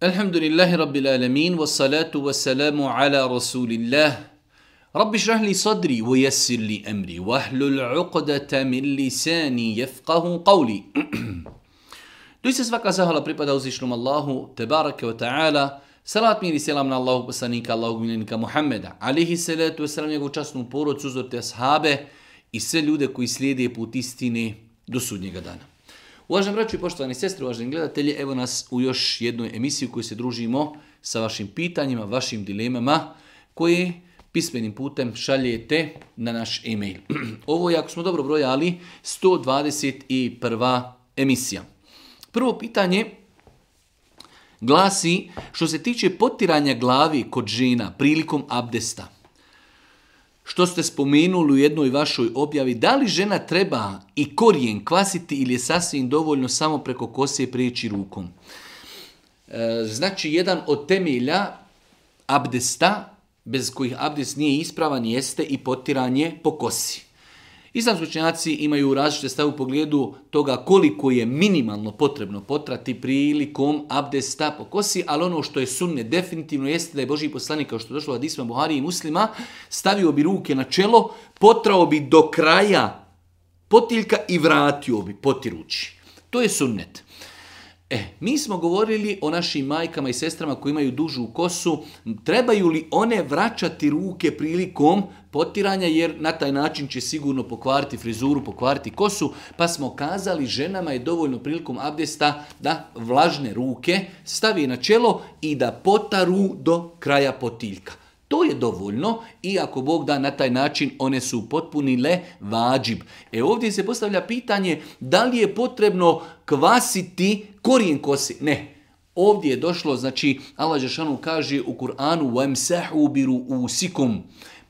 Elhamdülillahi Rabbil alemin ve salatu ve selamu ala Resulillah. Rabbi şrah sadri ve yessir li emri ve ahlul uqdata min lisani yefqahu qavli. se svaka zahvala pripada uzvišnom Allahu, tebarake ve ta'ala, Salat mir i selam na Allahu poslanika, Allahu miljenika Muhammeda, alihi salatu ve selam njegovu časnu porodcu, uzorte ashabe i sve ljude koji slijede put istine do dana. Uvaženi braći i poštovani sestre, uvaženi gledatelji, evo nas u još jednoj emisiji u kojoj se družimo sa vašim pitanjima, vašim dilemama koje pismenim putem šaljete na naš e-mail. Ovo je, ako smo dobro brojali, 121. emisija. Prvo pitanje glasi što se tiče potiranja glavi kod žena prilikom abdesta što ste spomenuli u jednoj vašoj objavi, da li žena treba i korijen kvasiti ili je sasvim dovoljno samo preko kose prijeći rukom? E, znači, jedan od temelja abdesta, bez kojih abdest nije ispravan, jeste i potiranje po kosi. Islamski imaju različite stavu u pogledu toga koliko je minimalno potrebno potrati prilikom abdesta po kosi, ali ono što je sunne definitivno jeste da je Boži poslanik, kao što je došlo od Isma Buhari i muslima, stavio bi ruke na čelo, potrao bi do kraja potiljka i vratio bi potirući. To je sunnet. E, mi smo govorili o našim majkama i sestrama koji imaju dužu kosu, trebaju li one vraćati ruke prilikom potiranja jer na taj način će sigurno pokvariti frizuru, pokvariti kosu, pa smo kazali ženama je dovoljno prilikom abdesta da vlažne ruke stavi na čelo i da potaru do kraja potiljka. To je dovoljno i ako Bog da na taj način one su potpunile vađib. E ovdje se postavlja pitanje da li je potrebno kvasiti korijen kosi. Ne, Ovdje je došlo, znači, Allah Žešanu kaže u Kur'anu وَمْسَحُوا سِكُمْ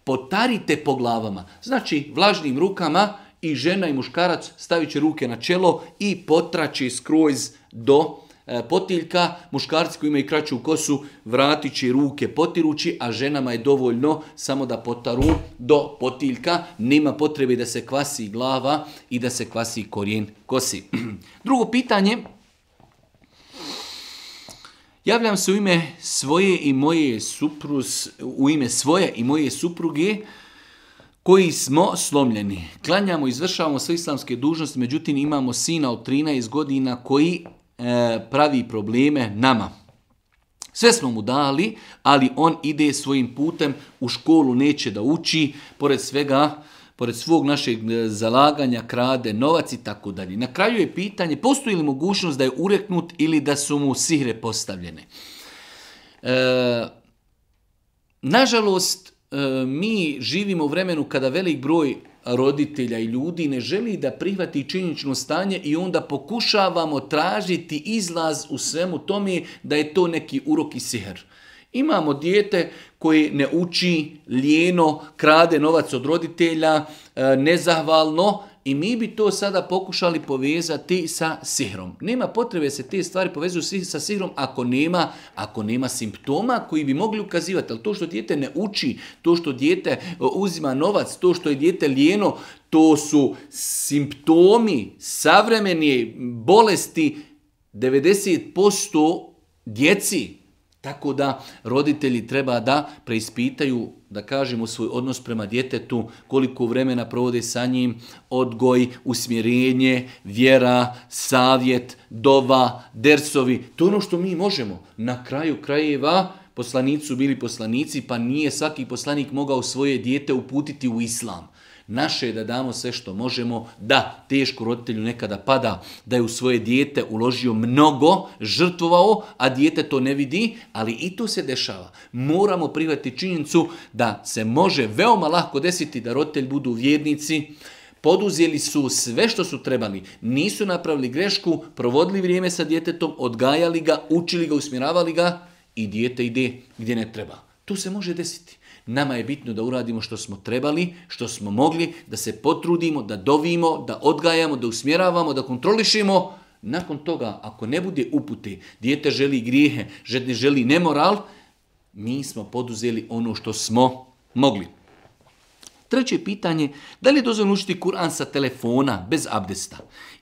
potarite po glavama. Znači, vlažnim rukama i žena i muškarac stavit će ruke na čelo i potraći skroz do e, potiljka. Muškarci koji imaju kraću kosu vratit će ruke potirući, a ženama je dovoljno samo da potaru do potiljka. Nema potrebe da se kvasi glava i da se kvasi korijen kosi. Drugo pitanje Javljam se u ime svoje i moje suprus, u ime svoje i moje supruge koji smo slomljeni. Klanjamo, izvršavamo sve islamske dužnosti, međutim imamo sina od 13 godina koji e, pravi probleme nama. Sve smo mu dali, ali on ide svojim putem, u školu neće da uči, pored svega pored svog našeg e, zalaganja krade novac i tako dalje. Na kraju je pitanje postoji li mogućnost da je ureknut ili da su mu sihre postavljene. E, nažalost, e, mi živimo u vremenu kada velik broj roditelja i ljudi ne želi da prihvati činjenično stanje i onda pokušavamo tražiti izlaz u svemu tome da je to neki urok i sihr. Imamo dijete koje ne uči, lijeno, krade novac od roditelja, e, nezahvalno i mi bi to sada pokušali povezati sa sihrom. Nema potrebe se te stvari povezuju sa sihrom ako nema, ako nema simptoma koji bi mogli ukazivati. Ali to što dijete ne uči, to što dijete e, uzima novac, to što je dijete lijeno, to su simptomi savremeni bolesti 90% djeci tako da roditelji treba da preispitaju, da kažemo, svoj odnos prema djetetu, koliko vremena provode sa njim, odgoj, usmjerenje, vjera, savjet, dova, dersovi. To je ono što mi možemo. Na kraju krajeva poslanici su bili poslanici, pa nije svaki poslanik mogao svoje dijete uputiti u islam. Naše je da damo sve što možemo, da teško roditelju nekada pada da je u svoje dijete uložio mnogo, žrtvovao, a dijete to ne vidi, ali i to se dešava. Moramo privati činjenicu da se može veoma lako desiti da roditelj budu vjernici, poduzeli su sve što su trebali, nisu napravili grešku, provodili vrijeme sa djetetom, odgajali ga, učili ga, usmjeravali ga i dijete ide gdje ne treba. Tu se može desiti. Nama je bitno da uradimo što smo trebali, što smo mogli, da se potrudimo, da dovimo, da odgajamo, da usmjeravamo, da kontrolišimo. Nakon toga, ako ne bude upute, dijete želi grijehe, žedne želi nemoral, mi smo poduzeli ono što smo mogli. Treće pitanje, da li je dozvoljeno učiti Kur'an sa telefona bez abdesta?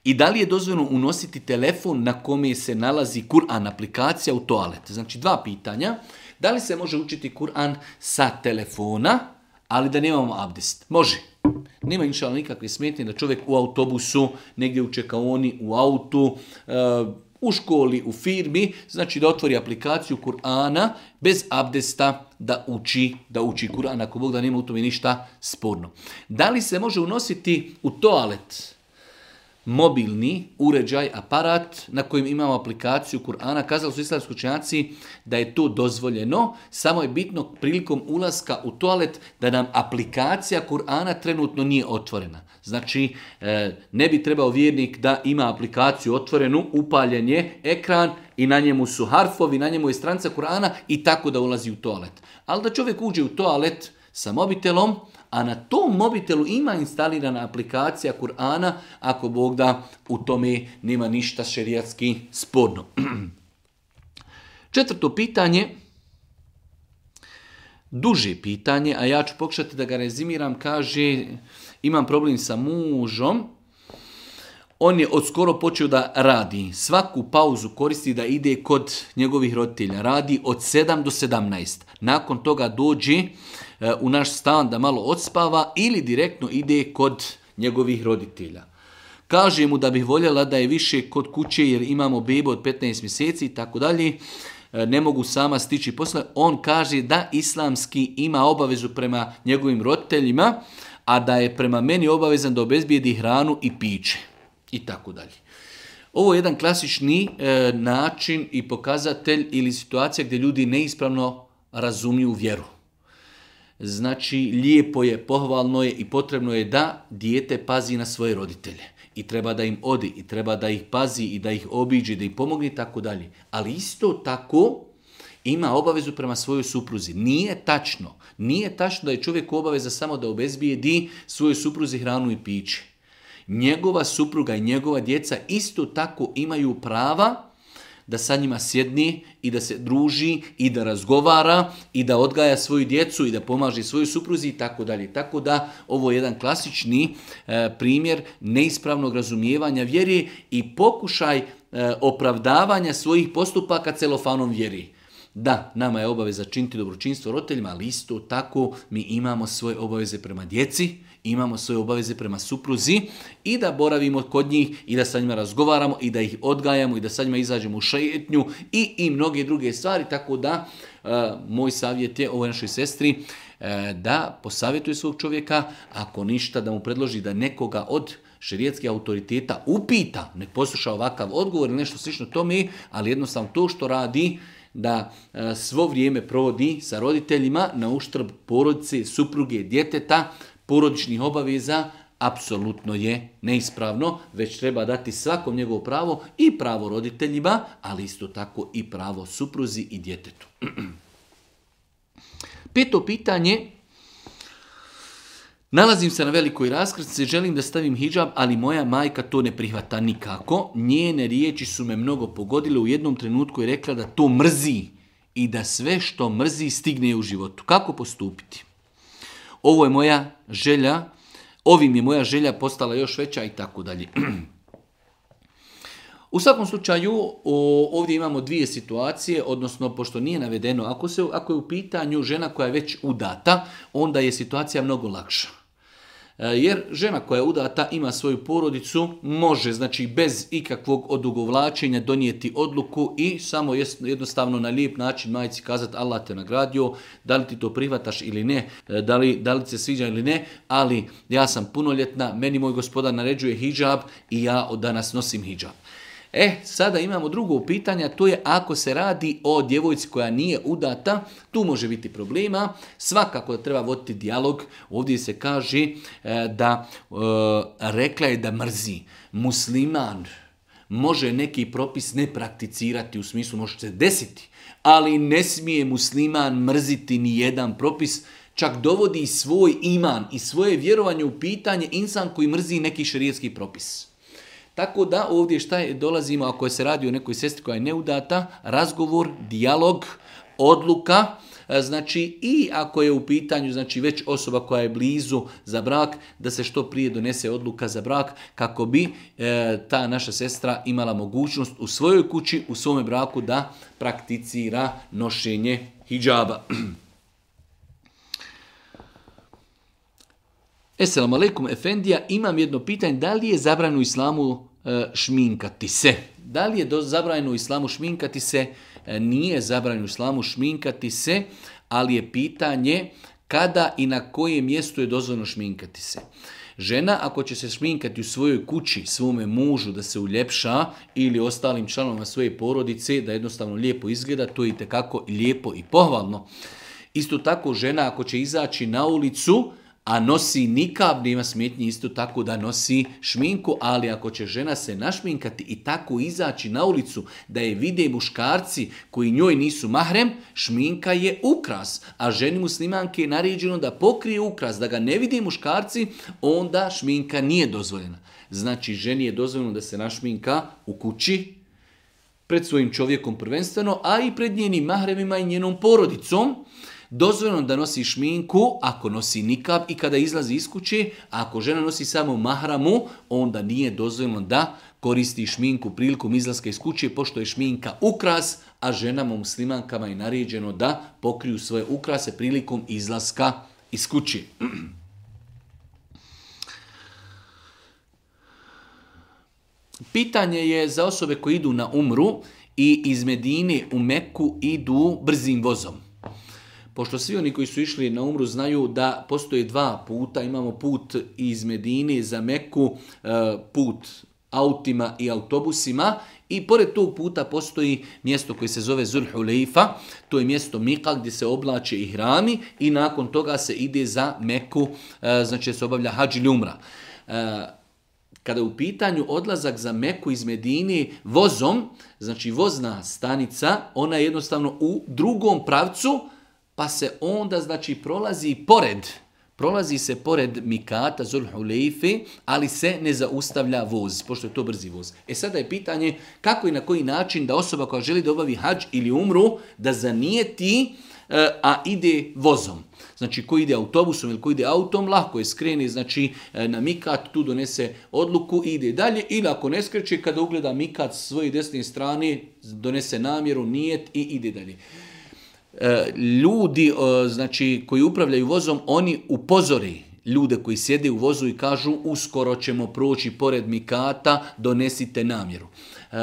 I da li je dozvoljeno unositi telefon na kome se nalazi Kur'an aplikacija u toalet? Znači dva pitanja. Da li se može učiti Kur'an sa telefona, ali da nemamo abdest? Može. Nema inša nikakve smetnje da čovjek u autobusu, negdje u čekaoni, u autu, eh, u školi, u firmi, znači da otvori aplikaciju Kur'ana bez abdesta da uči, da uči Kur'an, ako Bog da nema u tome ništa sporno. Da li se može unositi u toalet? mobilni uređaj, aparat na kojem imamo aplikaciju Kur'ana. Kazali su islamski učenjaci da je to dozvoljeno, samo je bitno prilikom ulaska u toalet da nam aplikacija Kur'ana trenutno nije otvorena. Znači, e, ne bi trebao vjernik da ima aplikaciju otvorenu, upaljen je ekran i na njemu su harfovi, na njemu je stranca Kur'ana i tako da ulazi u toalet. Ali da čovjek uđe u toalet sa mobitelom, a na tom mobitelu ima instalirana aplikacija Kur'ana, ako Bog da u tome nema ništa šerijatski sporno. Četvrto pitanje, duže pitanje, a ja ću pokušati da ga rezimiram, kaže imam problem sa mužom, on je od skoro počeo da radi. Svaku pauzu koristi da ide kod njegovih roditelja. Radi od 7 do 17. Nakon toga dođe E, u naš stan da malo odspava ili direktno ide kod njegovih roditelja. Kaže mu da bi voljela da je više kod kuće jer imamo bebo od 15 mjeseci i tako dalje. E, ne mogu sama stići posle. On kaže da islamski ima obavezu prema njegovim roditeljima, a da je prema meni obavezan da obezbijedi hranu i piće i tako dalje. Ovo je jedan klasični e, način i pokazatelj ili situacija gdje ljudi neispravno razumiju vjeru znači lijepo je, pohvalno je i potrebno je da dijete pazi na svoje roditelje. I treba da im odi, i treba da ih pazi, i da ih obiđi, da ih pomogne i tako dalje. Ali isto tako ima obavezu prema svojoj supruzi. Nije tačno. Nije tačno da je čovjek obaveza samo da obezbijedi svojoj supruzi hranu i piće. Njegova supruga i njegova djeca isto tako imaju prava da sa njima sjedni i da se druži i da razgovara i da odgaja svoju djecu i da pomaže svojoj supruzi i tako dalje. Tako da ovo je jedan klasični e, primjer neispravnog razumijevanja vjeri i pokušaj e, opravdavanja svojih postupaka celofanom vjeri. Da, nama je obaveza činiti dobročinstvo roditeljima, ali isto tako mi imamo svoje obaveze prema djeci imamo svoje obaveze prema supruzi i da boravimo kod njih i da sa njima razgovaramo i da ih odgajamo i da sa njima izađemo u šetnju i, i mnoge druge stvari. Tako da e, moj savjet je ovoj našoj sestri e, da posavjetuje svog čovjeka, ako ništa da mu predloži da nekoga od širijetskih autoriteta upita, ne posluša ovakav odgovor ili nešto slično tome, ali jednostavno to što radi da e, svo vrijeme provodi sa roditeljima na uštrb porodice, supruge, djeteta, porodičnih obaveza, apsolutno je neispravno, već treba dati svakom njegovo pravo i pravo roditeljima, ali isto tako i pravo supruzi i djetetu. Peto pitanje, Nalazim se na velikoj raskrstici, želim da stavim hijab, ali moja majka to ne prihvata nikako. Njene riječi su me mnogo pogodile, u jednom trenutku je rekla da to mrzi i da sve što mrzi stigne u životu. Kako postupiti? ovo je moja želja, ovim je moja želja postala još veća i tako dalje. U svakom slučaju ovdje imamo dvije situacije, odnosno pošto nije navedeno, ako, se, ako je u pitanju žena koja je već udata, onda je situacija mnogo lakša. E, jer žena koja je udata ima svoju porodicu, može znači bez ikakvog odugovlačenja donijeti odluku i samo jednostavno na lijep način majci kazati Allah te nagradio, da li ti to prihvataš ili ne, e, da li, da li se sviđa ili ne, ali ja sam punoljetna, meni moj gospodar naređuje hijab i ja od danas nosim hijab. E, sada imamo drugo pitanje, to je ako se radi o djevojci koja nije udata, tu može biti problema. Svakako treba voditi dijalog. Ovdje se kaže e, da e, rekla je da mrzi musliman može neki propis ne prakticirati u smislu može se desiti, ali ne smije musliman mrziti ni jedan propis, čak dovodi i svoj iman i svoje vjerovanje u pitanje insan koji mrzi neki šerijetski propis. Tako da ovdje šta je, dolazimo, ako se radi o nekoj sestri koja je neudata, razgovor, dijalog, odluka, e, Znači i ako je u pitanju znači već osoba koja je blizu za brak, da se što prije donese odluka za brak kako bi e, ta naša sestra imala mogućnost u svojoj kući, u svome braku da prakticira nošenje hijjaba. Esselamu alaikum, Efendija, imam jedno pitanje, da li je zabranjeno islamu e, šminkati se? Da li je zabranjeno islamu šminkati se? E, nije zabranjeno islamu šminkati se, ali je pitanje kada i na kojem mjestu je dozvoljeno šminkati se. Žena ako će se šminkati u svojoj kući, svome mužu da se uljepša ili ostalim članovima svoje porodice da jednostavno lijepo izgleda, to je itekako lijepo i pohvalno. Isto tako žena ako će izaći na ulicu, a nosi nikab, nema smetnji isto tako da nosi šminku, ali ako će žena se našminkati i tako izaći na ulicu da je vide muškarci koji njoj nisu mahrem, šminka je ukras, a ženi muslimanke je naređeno da pokrije ukras, da ga ne vide muškarci, onda šminka nije dozvoljena. Znači, ženi je dozvoljeno da se našminka u kući, pred svojim čovjekom prvenstveno, a i pred njenim mahremima i njenom porodicom, Dozvoljeno da nosi šminku ako nosi nikav i kada izlazi iz kuće, a ako žena nosi samo mahramu, onda nije dozvoljeno da koristi šminku prilikom izlaska iz kuće, pošto je šminka ukras, a ženama muslimankama je naređeno da pokriju svoje ukrase prilikom izlaska iz kuće. Pitanje je za osobe koje idu na umru i iz Medine u Meku idu brzim vozom pošto svi oni koji su išli na umru znaju da postoje dva puta, imamo put iz Medine za Meku, e, put autima i autobusima i pored tog puta postoji mjesto koje se zove Zulhuleifa, to je mjesto Mika gdje se oblače i hrani, i nakon toga se ide za Meku, e, znači se obavlja hađi ljumra. E, kada je u pitanju odlazak za Meku iz Medini vozom, znači vozna stanica, ona je jednostavno u drugom pravcu, pa se onda znači prolazi pored, prolazi se pored Mikata, Zulhulejfe, ali se ne zaustavlja voz, pošto je to brzi voz. E sada je pitanje kako i na koji način da osoba koja želi da obavi hađ ili umru, da zanijeti, e, a ide vozom. Znači ko ide autobusom ili ko ide autom, lahko je skreni, znači e, na Mikat, tu donese odluku i ide dalje. Ili ako ne skreće, kada ugleda Mikat s svoje desne strane, donese namjeru, nijet i ide dalje. E, ljudi e, znači, koji upravljaju vozom, oni upozori ljude koji sjede u vozu i kažu uskoro ćemo proći pored mikata, donesite namjeru. E,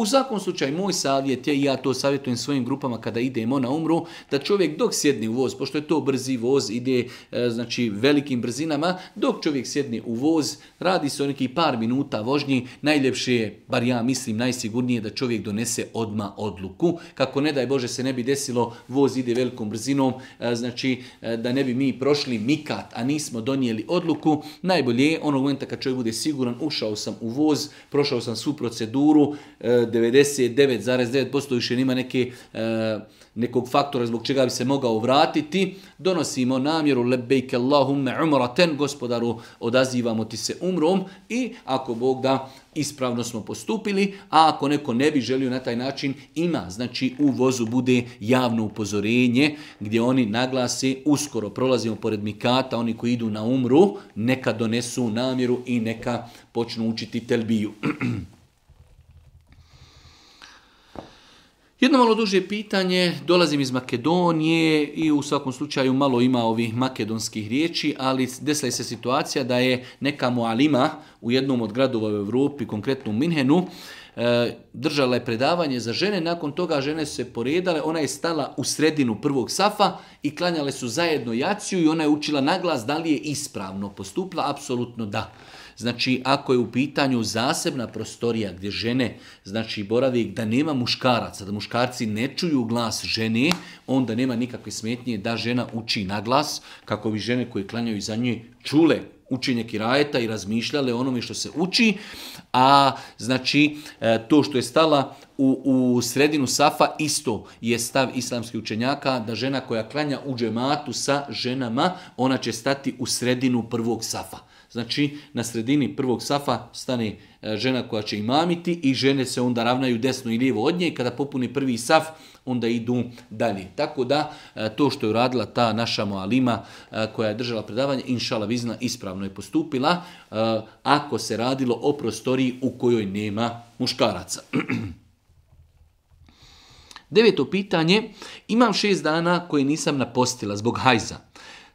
u svakom slučaju, moj savjet je, i ja to savjetujem svojim grupama kada idemo na umru, da čovjek dok sjedni u voz, pošto je to brzi voz, ide e, znači velikim brzinama, dok čovjek sjedni u voz, radi se o neki par minuta vožnji, najljepše je, bar ja mislim, najsigurnije da čovjek donese odma odluku, kako ne daj Bože se ne bi desilo, voz ide velikom brzinom, e, znači e, da ne bi mi prošli mikat, a nismo donijeli odluku, najbolje je onog momenta kad čovjek bude siguran, ušao sam u voz, prošao sam svu proceduru, 99,9% više nima neke, nekog faktora zbog čega bi se mogao vratiti, donosimo namjeru lebejke Allahumme umraten, gospodaru odazivamo ti se umrom i ako Bog da ispravno smo postupili, a ako neko ne bi želio na taj način, ima. Znači u vozu bude javno upozorenje gdje oni naglasi uskoro prolazimo pored mikata, oni koji idu na umru, neka donesu namjeru i neka počnu učiti telbiju. Jedno malo duže pitanje, dolazim iz Makedonije i u svakom slučaju malo ima ovih makedonskih riječi, ali desila se situacija da je neka mualima u jednom od gradova u Europi, konkretno u Minhenu, e, držala je predavanje za žene, nakon toga žene su se poredale, ona je stala u sredinu prvog safa i klanjale su zajedno jaciju i ona je učila naglas da li je ispravno postupila apsolutno da. Znači, ako je u pitanju zasebna prostorija gdje žene znači, boravi, da nema muškaraca, da muškarci ne čuju glas žene, onda nema nikakve smetnje da žena uči na glas, kako bi žene koje klanjaju za nje čule učenje kirajeta i razmišljale onome što se uči, a znači e, to što je stala u, u sredinu safa isto je stav islamskih učenjaka da žena koja klanja u džematu sa ženama, ona će stati u sredinu prvog safa. Znači, na sredini prvog safa stane e, žena koja će imamiti i žene se onda ravnaju desno i lijevo od nje i kada popuni prvi saf, onda idu dalje. Tako da, e, to što je uradila ta naša Moalima e, koja je držala predavanje, inšala vizna, ispravno je postupila ako se radilo o prostoriji u kojoj nema muškaraca. Deveto pitanje, imam šest dana koje nisam napostila zbog hajza.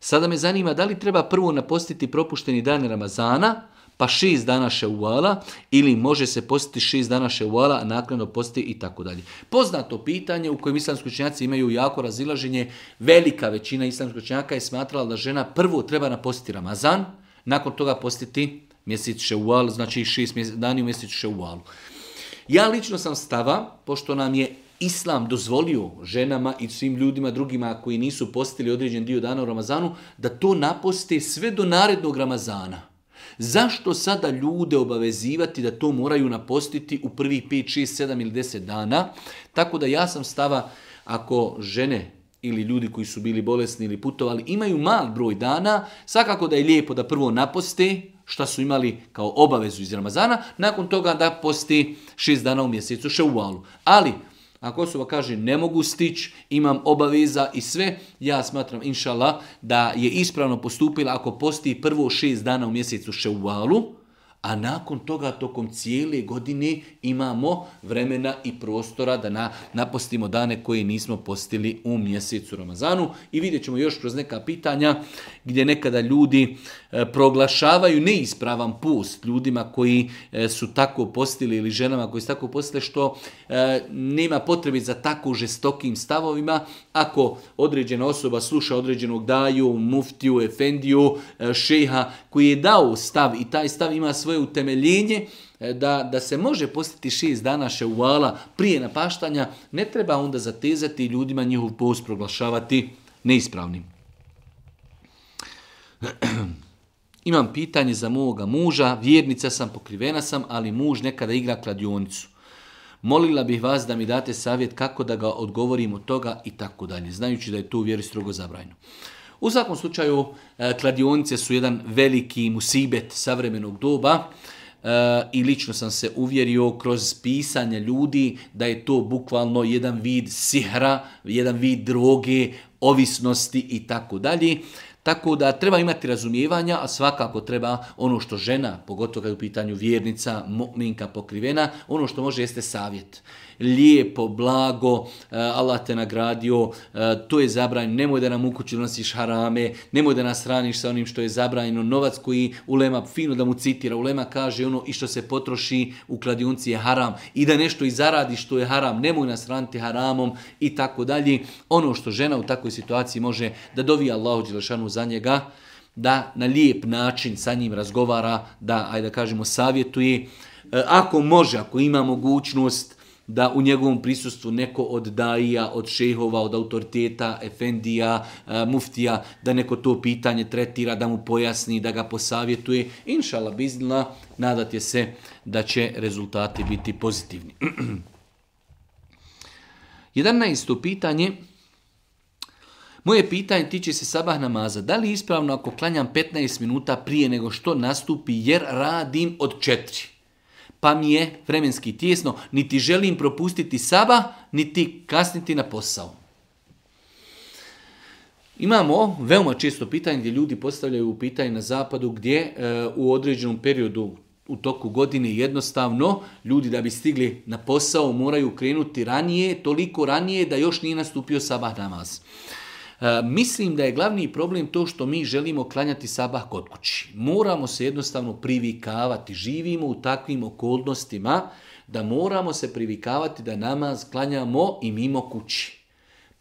Sada me zanima da li treba prvo napostiti propušteni dan Ramazana, pa šest dana ševala, ili može se postiti šest dana ševala, a naknadno posti i tako dalje. Poznato pitanje u kojem islamskoj činjaci imaju jako razilaženje, velika većina islamskih činjaka je smatrala da žena prvo treba napostiti Ramazan, nakon toga postiti mjesec ševala, znači šest dani u mjesecu ševalu. Ja lično sam stava, pošto nam je islam dozvolio ženama i svim ljudima drugima koji nisu postili određen dio dana u Ramazanu, da to naposte sve do narednog Ramazana. Zašto sada ljude obavezivati da to moraju napostiti u prvih 5, 6, 7 ili 10 dana? Tako da ja sam stava, ako žene ili ljudi koji su bili bolesni ili putovali imaju mal broj dana, svakako da je lijepo da prvo naposte šta su imali kao obavezu iz Ramazana, nakon toga da posti 6 dana u mjesecu še alu. Ali ako osoba kaže ne mogu stić, imam obaveza i sve, ja smatram inšala da je ispravno postupila ako posti prvo šest dana u mjesecu ševalu, a nakon toga tokom cijele godine imamo vremena i prostora da na, napostimo dane koje nismo postili u mjesecu Ramazanu i vidjet ćemo još kroz neka pitanja gdje nekada ljudi e, proglašavaju neispravan post ljudima koji e, su tako postili ili ženama koji su tako postile što e, nema potrebe za tako žestokim stavovima ako određena osoba sluša određenog daju, muftiju, efendiju, šeha koji je dao stav i taj stav ima svoje svoje utemeljenje e, da, da se može postiti šest dana ševala prije napaštanja, ne treba onda zatezati i ljudima njihov post proglašavati neispravnim. Imam pitanje za moga muža, vjernica sam, pokrivena sam, ali muž nekada igra kladionicu. Molila bih vas da mi date savjet kako da ga odgovorim od toga i tako dalje, znajući da je to u vjeri strogo zabrajno. U svakom slučaju, e, kladionice su jedan veliki musibet savremenog doba e, i lično sam se uvjerio kroz pisanje ljudi da je to bukvalno jedan vid sihra, jedan vid droge, ovisnosti i tako dalje. Tako da treba imati razumijevanja, a svakako treba ono što žena, pogotovo kad je u pitanju vjernica, minka pokrivena, ono što može jeste savjet. Lijepo, blago, eh, Allah te nagradio, eh, to je zabranjeno, nemoj da nam u kuću nosiš harame, nemoj da nas raniš sa onim što je zabranjeno, novac koji ulema, fino da mu citira, ulema kaže ono i što se potroši u kladionci je haram i da nešto i zaradi što je haram, nemoj nas raniti haramom i tako dalje. Ono što žena u takvoj situaciji može da dovi Allahu Đelešanu za njega, da na lijep način sa njim razgovara, da, ajde da kažemo, savjetuje. E, ako može, ako ima mogućnost da u njegovom prisustvu neko od daija, od šehova, od autoriteta, efendija, e, muftija, da neko to pitanje tretira, da mu pojasni, da ga posavjetuje. Inšala biznila, nadat je se da će rezultati biti pozitivni. 11. pitanje moje pitanje tiče se sabah namaza. Da li je ispravno ako klanjam 15 minuta prije nego što nastupi jer radim od četiri? Pa mi je vremenski tjesno, niti želim propustiti sabah, niti kasniti na posao. Imamo veoma često pitanje gdje ljudi postavljaju pitanje na zapadu gdje e, u određenom periodu u toku godine jednostavno ljudi da bi stigli na posao moraju krenuti ranije, toliko ranije da još nije nastupio sabah namaz. E, mislim da je glavni problem to što mi želimo klanjati sabah kod kući. Moramo se jednostavno privikavati, živimo u takvim okolnostima da moramo se privikavati da nama klanjamo i mimo kući.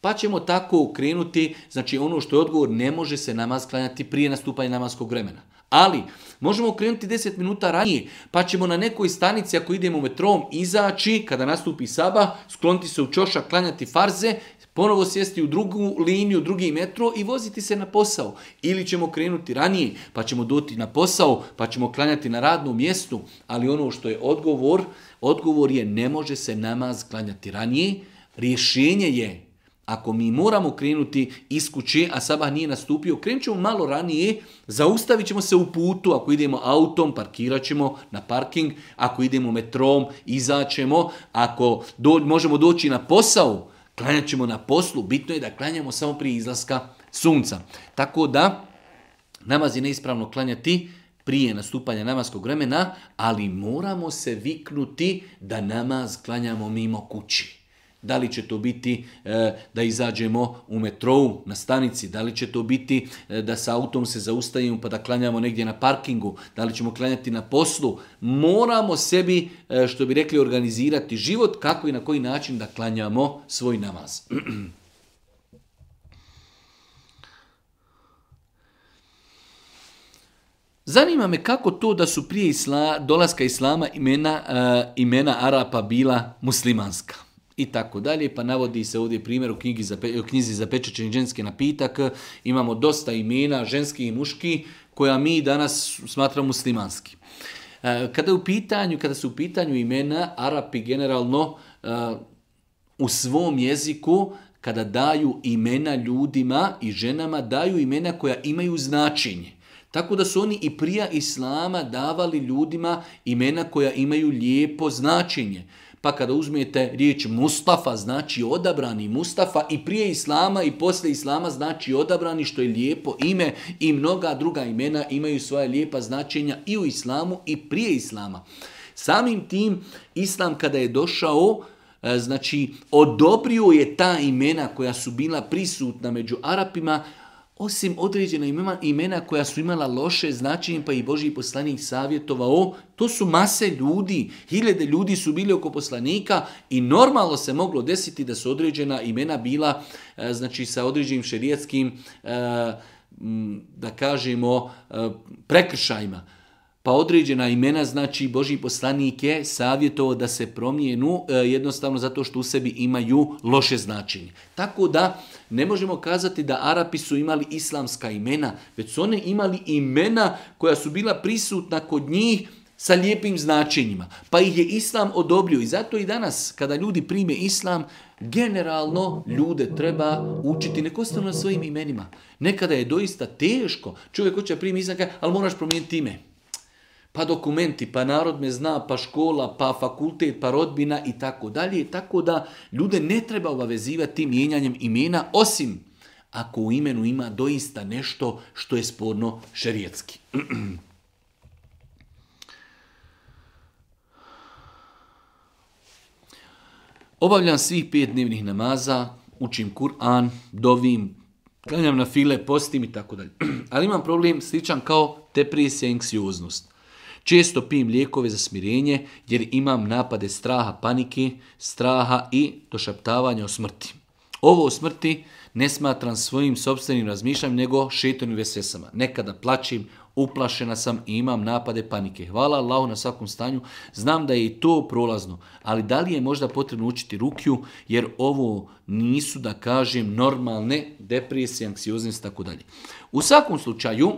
Pa ćemo tako ukrenuti znači ono što je odgovor, ne može se namaz klanjati prije nastupanja namaskog vremena. Ali, možemo krenuti 10 minuta ranije, pa ćemo na nekoj stanici ako idemo metrom izaći, kada nastupi saba, skloniti se u čoša, klanjati farze, ponovo sjesti u drugu liniju, drugi metro i voziti se na posao. Ili ćemo krenuti ranije, pa ćemo doti na posao, pa ćemo klanjati na radnom mjestu. Ali ono što je odgovor, odgovor je ne može se namaz klanjati ranije, rješenje je ako mi moramo krenuti iz kuće, a sabah nije nastupio, krenut ćemo malo ranije, zaustavit ćemo se u putu, ako idemo autom, parkirat ćemo na parking, ako idemo metrom, izaćemo, ako možemo doći na posao, klanjat ćemo na poslu, bitno je da klanjamo samo prije izlaska sunca. Tako da, namaz je neispravno klanjati prije nastupanja namaskog vremena, ali moramo se viknuti da namaz klanjamo mimo kući. Da li će to biti e, da izađemo u metrou na stanici? Da li će to biti e, da sa autom se zaustavimo pa da klanjamo negdje na parkingu? Da li ćemo klanjati na poslu? Moramo sebi, e, što bi rekli, organizirati život kako i na koji način da klanjamo svoj namaz. Zanima me kako to da su prije dolaska islama imena, imena Arapa bila muslimanska i tako dalje, pa navodi se ovdje primjer u za, knjizi za ženski napitak, imamo dosta imena ženski i muški koja mi danas smatramo muslimanski. E, kada, u pitanju, kada su u pitanju imena, Arapi generalno e, u svom jeziku kada daju imena ljudima i ženama, daju imena koja imaju značenje. Tako da su oni i prija Islama davali ljudima imena koja imaju lijepo značenje. Pa kada uzmete riječ Mustafa, znači odabrani Mustafa i prije Islama i poslije Islama znači odabrani, što je lijepo ime i mnoga druga imena imaju svoje lijepa značenja i u Islamu i prije Islama. Samim tim, Islam kada je došao, e, znači odobrio je ta imena koja su bila prisutna među Arapima, osim određena imena, imena koja su imala loše značenje, pa i Boži poslanik savjetovao, to su mase ljudi, hiljede ljudi su bili oko poslanika i normalno se moglo desiti da su određena imena bila, e, znači sa određenim šerijetskim e, da kažemo, e, prekršajima. Pa određena imena, znači Boži poslanik je savjetovao da se promijenu jednostavno zato što u sebi imaju loše značenje. Tako da ne možemo kazati da Arapi su imali islamska imena, već su one imali imena koja su bila prisutna kod njih sa lijepim značenjima. Pa ih je islam odobrio i zato i danas kada ljudi prime islam, generalno ljude treba učiti, nek na svojim imenima. Nekada je doista teško, čovjek hoće primi islam, ali moraš promijeniti ime pa dokumenti, pa narod me zna, pa škola, pa fakultet, pa rodbina i tako dalje. Tako da ljude ne treba obavezivati mijenjanjem imena, osim ako u imenu ima doista nešto što je sporno šerijetski. Obavljam svih pet dnevnih namaza, učim Kur'an, dovim, klanjam na file, postim i tako dalje. Ali imam problem sličan kao depresija i anksioznost. Često pijem lijekove za smirenje jer imam napade straha, panike, straha i došaptavanja o smrti. Ovo o smrti ne smatram svojim sobstvenim razmišljanjem nego šetanim vesesama. Nekada plaćim, uplašena sam i imam napade panike. Hvala Allahu na svakom stanju. Znam da je i to prolazno, ali da li je možda potrebno učiti rukju jer ovo nisu da kažem normalne depresije, anksioznost i tako dalje. U svakom slučaju,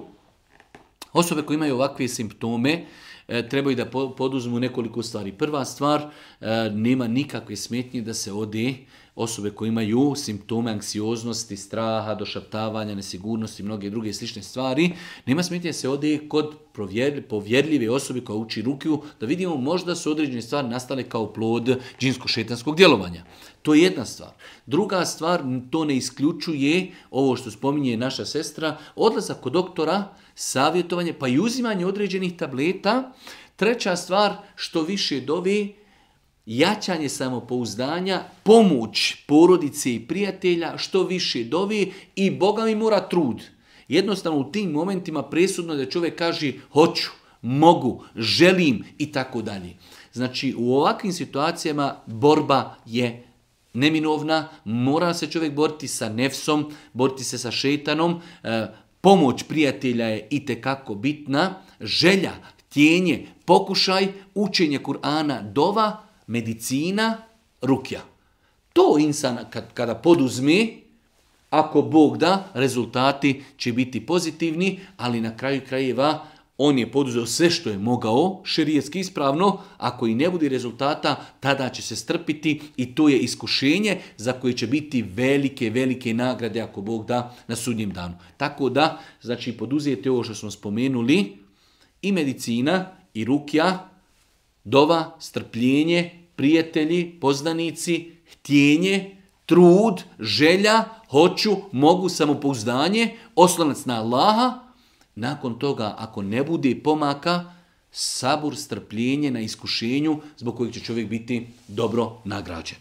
Osobe koje imaju ovakve simptome e, trebaju da poduzmu nekoliko stvari. Prva stvar, e, nema nikakve smetnje da se ode osobe koje imaju simptome anksioznosti, straha, došaptavanja, nesigurnosti mnoge druge slične stvari, nema smetnje da se ode kod povjerljive osobe koja uči rukiju, da vidimo možda su određene stvari nastale kao plod džinsko-šetanskog djelovanja. To je jedna stvar. Druga stvar, to ne isključuje ovo što spominje naša sestra, odlazak kod doktora, savjetovanje, pa i uzimanje određenih tableta. Treća stvar, što više dovi, jačanje samopouzdanja, pomoć porodice i prijatelja, što više dovi i Boga mi mora trud. Jednostavno u tim momentima presudno da čovjek kaže hoću, mogu, želim i tako dalje. Znači u ovakvim situacijama borba je neminovna, mora se čovjek boriti sa nefsom, boriti se sa šetanom, e, Pomoć prijatelja je kako bitna, želja, tjenje, pokušaj, učenje Kur'ana, dova, medicina, rukja. To insana kada poduzmi, ako Bog da, rezultati će biti pozitivni, ali na kraju krajeva on je poduzeo sve što je mogao, šerijetski ispravno, ako i ne bude rezultata, tada će se strpiti i to je iskušenje za koje će biti velike, velike nagrade ako Bog da na sudnjem danu. Tako da, znači, poduzijete ovo što smo spomenuli, i medicina, i rukja, dova, strpljenje, prijatelji, poznanici, htjenje, trud, želja, hoću, mogu, samopouzdanje, oslonac na Allaha, nakon toga, ako ne bude pomaka, sabur, strpljenje na iskušenju zbog kojeg će čovjek biti dobro nagrađen.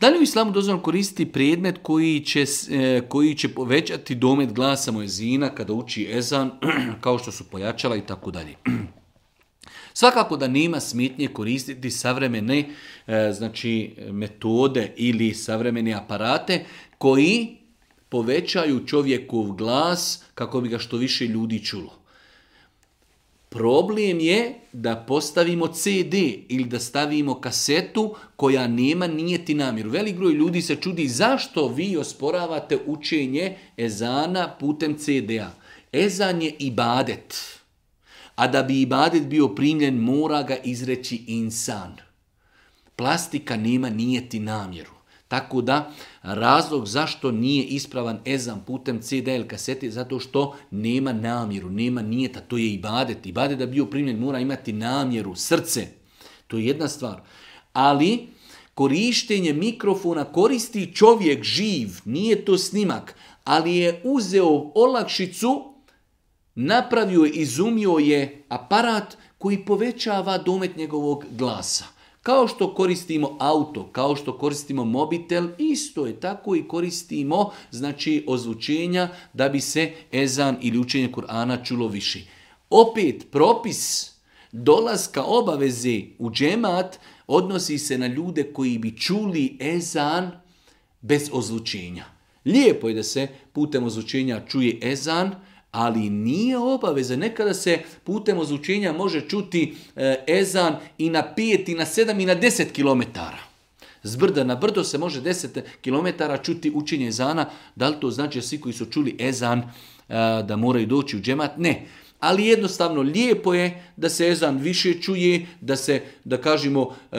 Da li u islamu dozvan koristiti predmet koji će, e, koji će povećati domet glasa mojezina kada uči ezan, kao što su pojačala i tako dalje? Svakako da nema smetnje koristiti savremene e, znači, metode ili savremene aparate koji povećaju čovjekov glas kako bi ga što više ljudi čulo. Problem je da postavimo CD ili da stavimo kasetu koja nema nijeti namjeru. Velik broj ljudi se čudi zašto vi osporavate učenje ezana putem CD-a. Ezan je ibadet. A da bi ibadet bio primljen, mora ga izreći insan. Plastika nema nijeti namjeru. Tako da, Razlog zašto nije ispravan ezan putem CDL kasete zato što nema namjeru, nema nijeta, to je I Ibadet da bio primljen mora imati namjeru, srce. To je jedna stvar. Ali korištenje mikrofona koristi čovjek živ, nije to snimak, ali je uzeo olakšicu, napravio je, izumio je aparat koji povećava domet njegovog glasa. Kao što koristimo auto, kao što koristimo mobitel, isto je tako i koristimo znači ozvučenja da bi se ezan ili učenje Kur'ana čulo više. Opet propis dolaska obaveze u džemat odnosi se na ljude koji bi čuli ezan bez ozvučenja. Lijepo je da se putem ozvučenja čuje ezan, ali nije obaveza. Nekada se putem ozvučenja može čuti e, ezan i na 5, i na 7, i na 10 kilometara. Zbrda na brdo se može 10 kilometara čuti učenje ezana. Da li to znači svi koji su čuli ezan e, da moraju doći u džemat? Ne ali jednostavno lijepo je da se ezan više čuje, da se, da kažemo, e,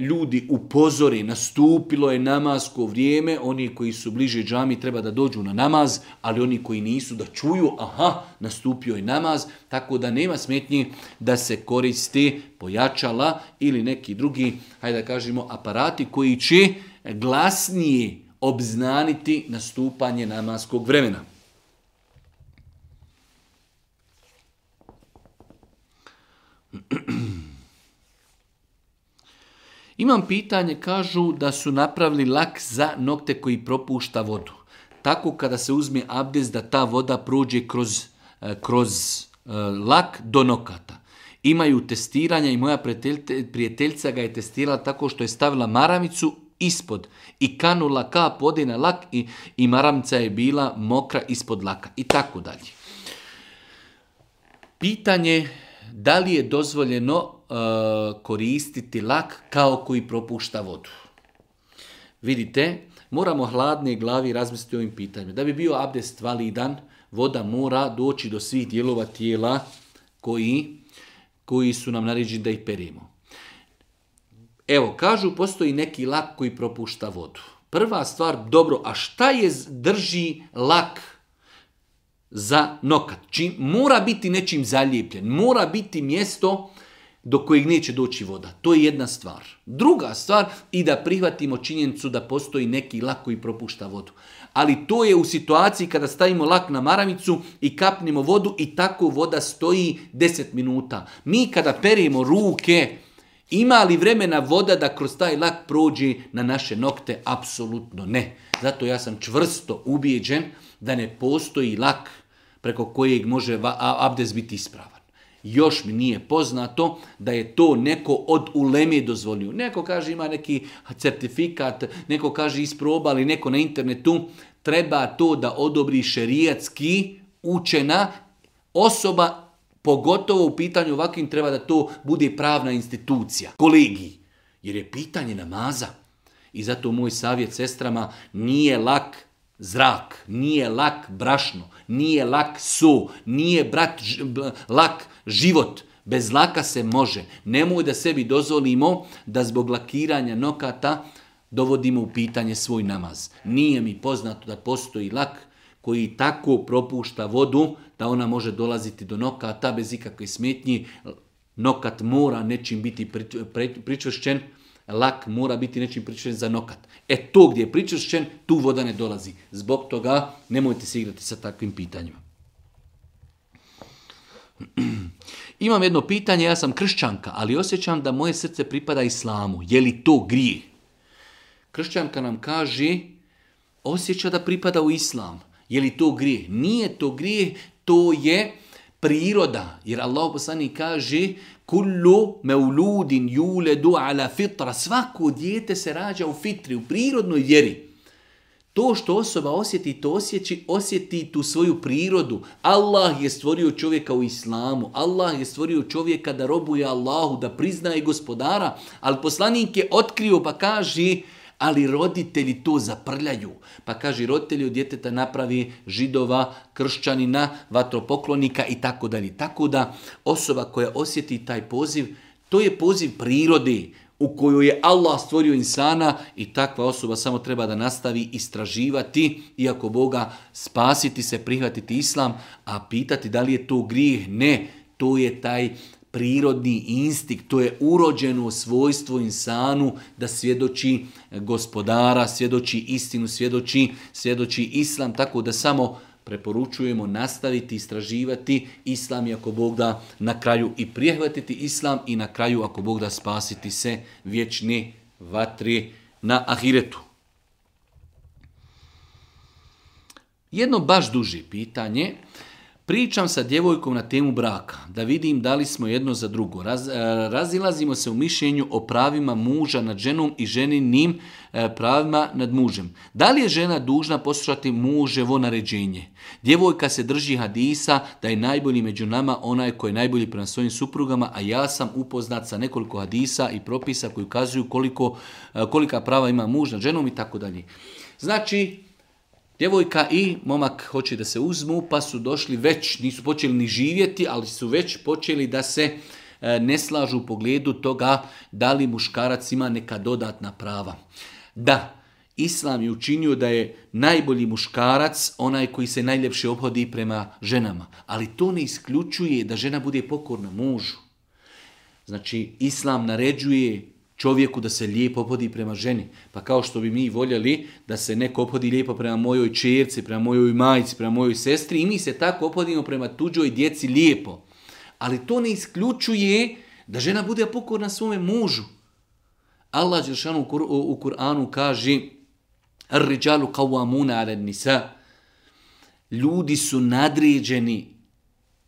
ljudi upozori, nastupilo je namasko vrijeme, oni koji su bliže džami treba da dođu na namaz, ali oni koji nisu da čuju, aha, nastupio je namaz, tako da nema smetnji da se koristi pojačala ili neki drugi, hajde da kažemo, aparati koji će glasnije obznaniti nastupanje namaskog vremena. Imam pitanje, kažu da su napravili lak za nokte koji propušta vodu. Tako kada se uzme abdest da ta voda prođe kroz, e, kroz e, lak do nokata. Imaju testiranja i moja prijateljica ga je testirala tako što je stavila maramicu ispod i kanula kap vode na lak i, i maramica je bila mokra ispod laka i tako dalje. Pitanje da li je dozvoljeno uh, koristiti lak kao koji propušta vodu. Vidite, moramo hladne glavi razmisliti o ovim pitanjima. Da bi bio abdest validan, voda mora doći do svih dijelova tijela koji, koji su nam naređeni da ih perimo. Evo, kažu, postoji neki lak koji propušta vodu. Prva stvar, dobro, a šta je drži lak za nokat. mora biti nečim zalijepljen, mora biti mjesto do kojeg neće doći voda. To je jedna stvar. Druga stvar i da prihvatimo činjenicu da postoji neki lak koji propušta vodu. Ali to je u situaciji kada stavimo lak na maramicu i kapnimo vodu i tako voda stoji 10 minuta. Mi kada perimo ruke, ima li vremena voda da kroz taj lak prođe na naše nokte? Apsolutno ne. Zato ja sam čvrsto ubijeđen da ne postoji lak preko kojeg može Abdes biti ispravan. Još mi nije poznato da je to neko od uleme dozvolio. Neko kaže ima neki certifikat, neko kaže isprobali, neko na internetu. Treba to da odobri šerijatski učena osoba, pogotovo u pitanju ovakvim treba da to bude pravna institucija, Kolegi, Jer je pitanje namaza. I zato moj savjet sestrama nije lak Zrak nije lak brašno, nije lak su, nije brat, lak život. Bez laka se može. Nemoj da sebi dozvolimo da zbog lakiranja nokata dovodimo u pitanje svoj namaz. Nije mi poznato da postoji lak koji tako propušta vodu da ona može dolaziti do nokata bez ikakve smetnje. Nokat mora nečim biti pričvršćen. Lak mora biti nečim pričešćen za nokat. E to gdje je pričešćen, tu voda ne dolazi. Zbog toga nemojte se igrati sa takvim pitanjima. Imam jedno pitanje, ja sam kršćanka, ali osjećam da moje srce pripada islamu. Je li to grije? Kršćanka nam kaže, osjeća da pripada u islam. Je li to grije? Nije to grije, to je priroda. Jer Allah poslani kaže, Kullu meuludin juledu ala fitra. Svako dijete se rađa u fitri, u prirodnoj vjeri. To što osoba osjeti, to osjeći, osjeti tu svoju prirodu. Allah je stvorio čovjeka u islamu. Allah je stvorio čovjeka da robuje Allahu, da priznaje gospodara. Ali poslanik je otkrio pa kaže ali roditelji to zaprljaju. Pa kaže, roditelji od djeteta napravi židova, kršćanina, vatropoklonika i tako dalje. Tako da osoba koja osjeti taj poziv, to je poziv prirodi u koju je Allah stvorio insana i takva osoba samo treba da nastavi istraživati, iako Boga spasiti se, prihvatiti islam, a pitati da li je to grijeh, ne, to je taj prirodni instinkt, to je urođeno svojstvo insanu da svjedoči gospodara, svjedoči istinu, svjedoči, svjedoči islam, tako da samo preporučujemo nastaviti, istraživati islam i ako Bog da na kraju i prihvatiti islam i na kraju ako Bog da spasiti se vječni vatri na ahiretu. Jedno baš duže pitanje, Pričam sa djevojkom na temu braka, da vidim da li smo jedno za drugo. E, razilazimo se u mišljenju o pravima muža nad ženom i ženinim e, pravima nad mužem. Da li je žena dužna poslušati muževo naređenje? Djevojka se drži hadisa da je najbolji među nama onaj koji je najbolji prema svojim suprugama, a ja sam upoznat sa nekoliko hadisa i propisa koji ukazuju koliko, e, kolika prava ima muž nad ženom i tako dalje. Znači, Djevojka i momak hoće da se uzmu, pa su došli već, nisu počeli ni živjeti, ali su već počeli da se e, ne slažu u pogledu toga da li muškarac ima neka dodatna prava. Da, Islam je učinio da je najbolji muškarac onaj koji se najljepše obhodi prema ženama, ali to ne isključuje da žena bude pokorna mužu. Znači, Islam naređuje čovjeku da se lijepo opodi prema ženi. Pa kao što bi mi voljeli da se neko opodi lijepo prema mojoj čerci, prema mojoj majici, prema mojoj sestri i mi se tako opodimo prema tuđoj djeci lijepo. Ali to ne isključuje da žena bude pokorna svome mužu. Allah u Kur'anu kaže Ar-riđalu nisa Ljudi su nadređeni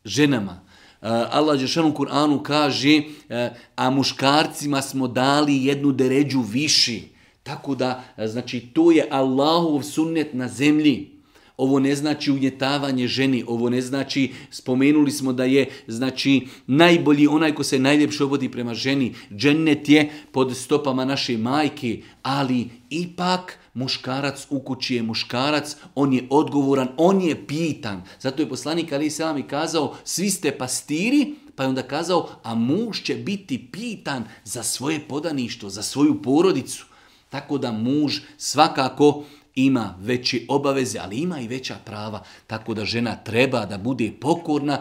ženama. Eh, Allah Žešanu Kur'anu kaže eh, a muškarcima smo dali jednu deređu viši. Tako da, eh, znači, to je Allahov sunnet na zemlji. Ovo ne znači unjetavanje ženi, ovo ne znači, spomenuli smo da je znači najbolji onaj ko se najljepše obodi prema ženi. Džennet je pod stopama naše majke, ali ipak muškarac u kući je muškarac, on je odgovoran, on je pitan. Zato je poslanik Ali Selam kazao, svi ste pastiri, pa je onda kazao, a muž će biti pitan za svoje podaništvo, za svoju porodicu. Tako da muž svakako ima veće obaveze, ali ima i veća prava, tako da žena treba da bude pokorna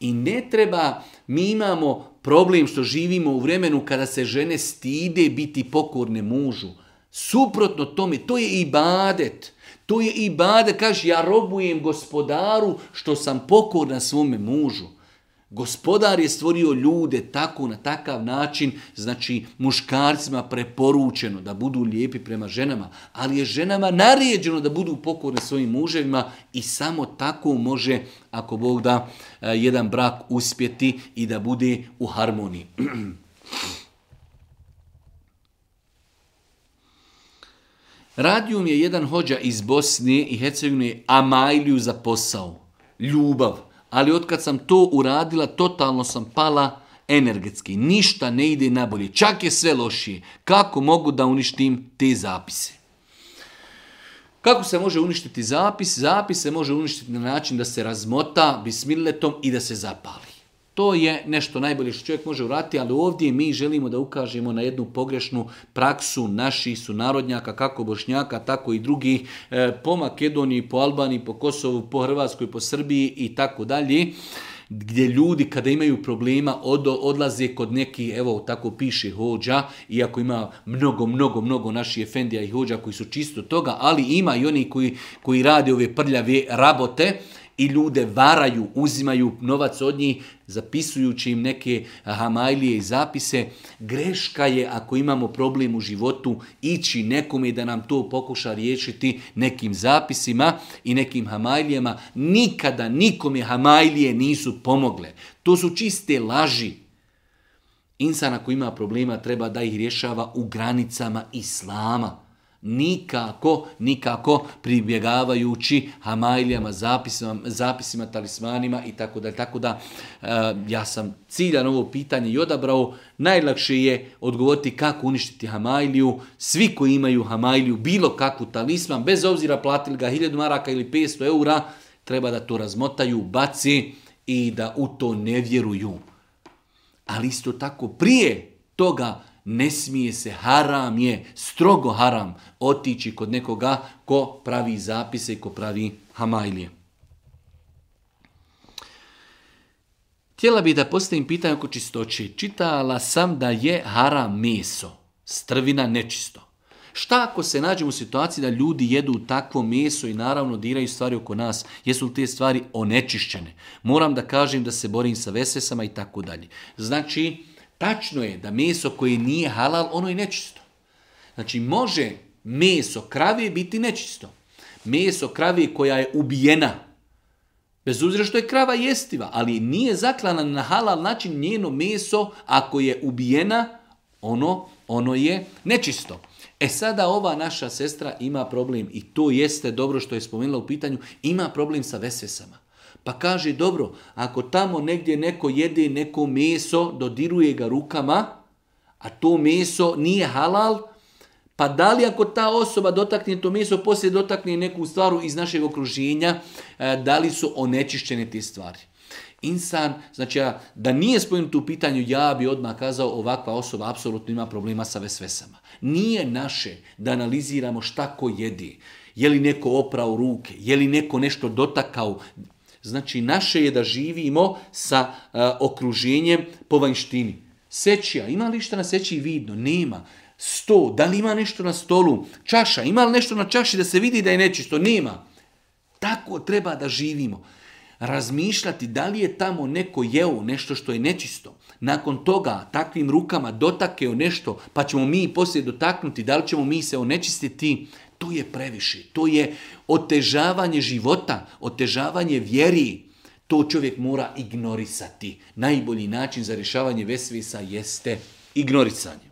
i ne treba, mi imamo problem što živimo u vremenu kada se žene stide biti pokorne mužu. Suprotno tome, to je i badet. To je i badet, kaže, ja robujem gospodaru što sam pokorna svome mužu. Gospodar je stvorio ljude tako, na takav način, znači muškarcima preporučeno da budu lijepi prema ženama, ali je ženama naređeno da budu pokorne svojim muževima i samo tako može, ako Bog da, e, jedan brak uspjeti i da bude u harmoniji. Radio je jedan hođa iz Bosne i Hercegovine Amajliju za posao. Ljubav ali otkad sam to uradila, totalno sam pala energetski. Ništa ne ide najbolje. Čak je sve lošije. Kako mogu da uništim te zapise? Kako se može uništiti zapis? Zapis se može uništiti na način da se razmota bismiletom i da se zapali. To je nešto najbolje što čovjek može urati, ali ovdje mi želimo da ukažemo na jednu pogrešnu praksu naših sunarodnjaka, kako Bošnjaka, tako i drugih, e, po Makedoniji, po Albaniji, po Kosovu, po Hrvatskoj, po Srbiji i tako dalje gdje ljudi kada imaju problema od, odlaze kod neki, evo tako piše hođa, iako ima mnogo, mnogo, mnogo naših efendija i hođa koji su čisto toga, ali ima i oni koji, koji rade ove prljave rabote i ljude varaju, uzimaju novac od njih, zapisujući im neke hamajlije i zapise. Greška je ako imamo problem u životu ići nekome da nam to pokuša riješiti nekim zapisima i nekim hamajlijama. Nikada nikome hamajlije nisu pomogle. To su čiste laži. Insan ako ima problema treba da ih rješava u granicama islama nikako, nikako pribjegavajući hamajlijama, zapisima, zapisima talismanima i tako da. Tako da eh, ja sam ciljan ovo pitanje i odabrao. Najlakše je odgovoriti kako uništiti hamajliju. Svi koji imaju hamajliju, bilo kakvu talisman, bez obzira platili ga 1000 maraka ili 500 eura, treba da to razmotaju, baci i da u to ne vjeruju. Ali isto tako prije toga ne smije se, haram je, strogo haram, otići kod nekoga ko pravi zapise i ko pravi hamajlije. Htjela bi da postavim pitanje oko čistoće. Čitala sam da je haram meso, strvina nečisto. Šta ako se nađemo u situaciji da ljudi jedu takvo meso i naravno diraju stvari oko nas? Jesu li te stvari onečišćene? Moram da kažem da se borim sa vesesama i tako dalje. Znači, Tačno je da meso koje nije halal, ono je nečisto. Znači, može meso krave biti nečisto. Meso krave koja je ubijena, bez obzira što je krava jestiva, ali nije zaklana na halal način njeno meso, ako je ubijena, ono, ono je nečisto. E sada ova naša sestra ima problem i to jeste dobro što je spomenula u pitanju, ima problem sa vesesama. Pa kaže, dobro, ako tamo negdje neko jede neko meso, dodiruje ga rukama, a to meso nije halal, pa da li ako ta osoba dotakne to meso, poslije dotakne neku stvaru iz našeg okruženja, e, da li su onečišćene te stvari? Insan, znači da nije spojim u pitanju, ja bi odmah kazao ovakva osoba apsolutno ima problema sa vesvesama. Nije naše da analiziramo šta ko jedi. Je li neko oprao ruke? Je li neko nešto dotakao? Znači, naše je da živimo sa e, okruženjem po vanjštini. Sećija, ima li što na sećiji vidno? Nema. Sto, da li ima nešto na stolu? Čaša, ima li nešto na čaši da se vidi da je nečisto? Nema. Tako treba da živimo. Razmišljati da li je tamo neko jeo nešto što je nečisto. Nakon toga takvim rukama dotakeo nešto, pa ćemo mi poslije dotaknuti, da li ćemo mi se onečistiti, to je previše. To je otežavanje života, otežavanje vjeri. To čovjek mora ignorisati. Najbolji način za rješavanje vesvisa jeste ignorisanje.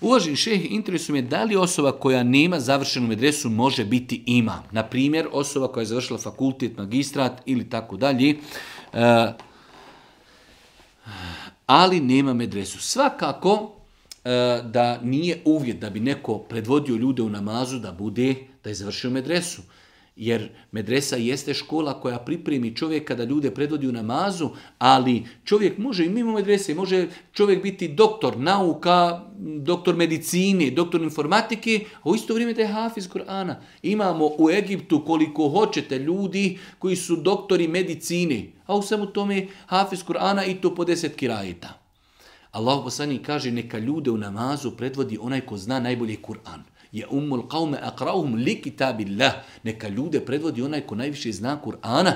Uvažen šeh, interesuje je da li osoba koja nema završenu medresu može biti ima. Na primjer, osoba koja je završila fakultet, magistrat ili tako dalje, eh, ali nema medresu. Svakako, E, da nije uvjet da bi neko predvodio ljude u namazu da bude, da je završio medresu. Jer medresa jeste škola koja pripremi čovjeka da ljude predvodi u namazu, ali čovjek može i mimo medrese, može čovjek biti doktor nauka, doktor medicine, doktor informatike, a u isto vrijeme da je hafiz Kur'ana. Imamo u Egiptu koliko hoćete ljudi koji su doktori medicine, a u svemu tome hafiz Kur'ana i to po deset kirajeta. Allah poslanik kaže neka ljude u namazu predvodi onaj ko zna najbolji Kur'an. Je ummul qaume aqra'uhum li kitabillah. Neka ljude predvodi onaj ko najviše zna Kur'ana.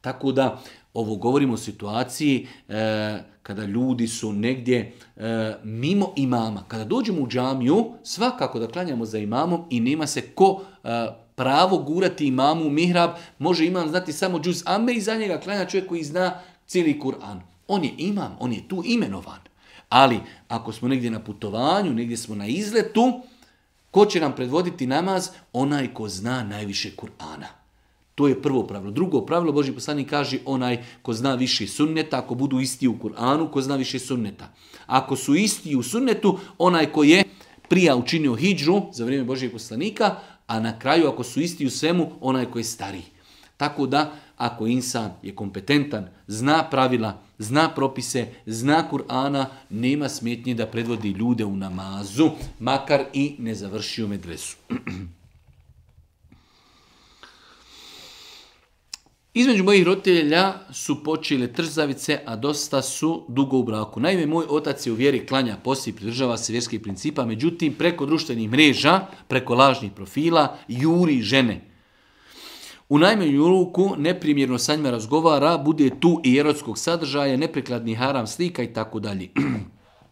Tako da ovo govorimo o situaciji e, kada ljudi su negdje e, mimo imama. Kada dođemo u džamiju, svakako da klanjamo za imamom i nema se ko e, pravo gurati imamu u mihrab. Može imam znati samo džuz ame i za njega klanja čovjek koji zna cijeli Kur'an. On je imam, on je tu imenovan. Ali ako smo negdje na putovanju, negdje smo na izletu, ko će nam predvoditi namaz? Onaj ko zna najviše Kur'ana. To je prvo pravilo. Drugo pravilo, Boži poslanik kaže onaj ko zna više sunneta, ako budu isti u Kur'anu, ko zna više sunneta. Ako su isti u sunnetu, onaj ko je prija učinio hijđu za vrijeme Božeg poslanika, a na kraju ako su isti u svemu, onaj ko je stariji. Tako da, ako insan je kompetentan, zna pravila zna propise, zna Kur'ana, nema smetnje da predvodi ljude u namazu, makar i ne završio medresu. Između mojih roditelja su počele trzavice, a dosta su dugo u braku. Naime, moj otac je u vjeri klanja poslije i pridržava se vjerskih principa, međutim, preko društvenih mreža, preko lažnih profila, juri žene. U najmanju ruku neprimjerno sa njima razgovara, bude tu i erotskog sadržaja, neprekladni haram slika i tako dalje.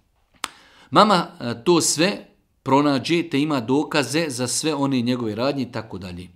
Mama e, to sve pronađe te ima dokaze za sve one njegove radnje i tako dalje.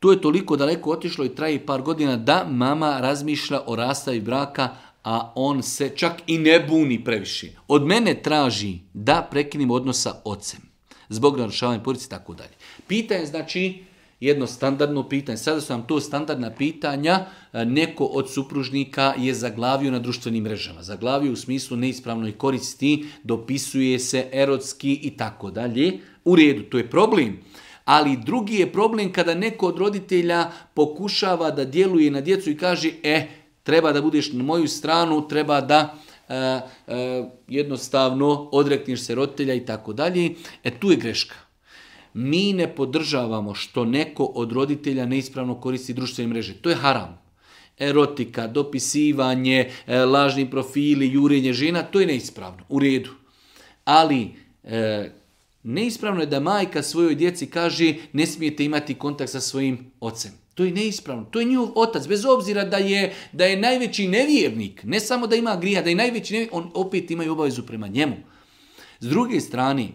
To je toliko daleko otišlo i traji par godina da mama razmišlja o rastavi braka, a on se čak i ne buni previše. Od mene traži da prekinim odnosa ocem. Zbog narušavanja porici i tako dalje. Pitanje znači jedno standardno pitanje. Sada su vam to standardna pitanja, e, neko od supružnika je zaglavio na društvenim mrežama. Zaglavio u smislu neispravnoj koristi, dopisuje se erotski i tako dalje. U redu, to je problem. Ali drugi je problem kada neko od roditelja pokušava da djeluje na djecu i kaže, e, treba da budeš na moju stranu, treba da e, e, jednostavno odrekneš se roditelja i tako dalje. E tu je greška mi ne podržavamo što neko od roditelja neispravno koristi društvene mreže. To je haram. Erotika, dopisivanje, e, lažni profili, jurenje žena, to je neispravno. U redu. Ali e, neispravno je da majka svojoj djeci kaže ne smijete imati kontakt sa svojim ocem. To je neispravno. To je njihov otac. Bez obzira da je, da je najveći nevjernik, ne samo da ima grija, da je najveći nevjernik, on opet imaju obavezu prema njemu. S druge strane,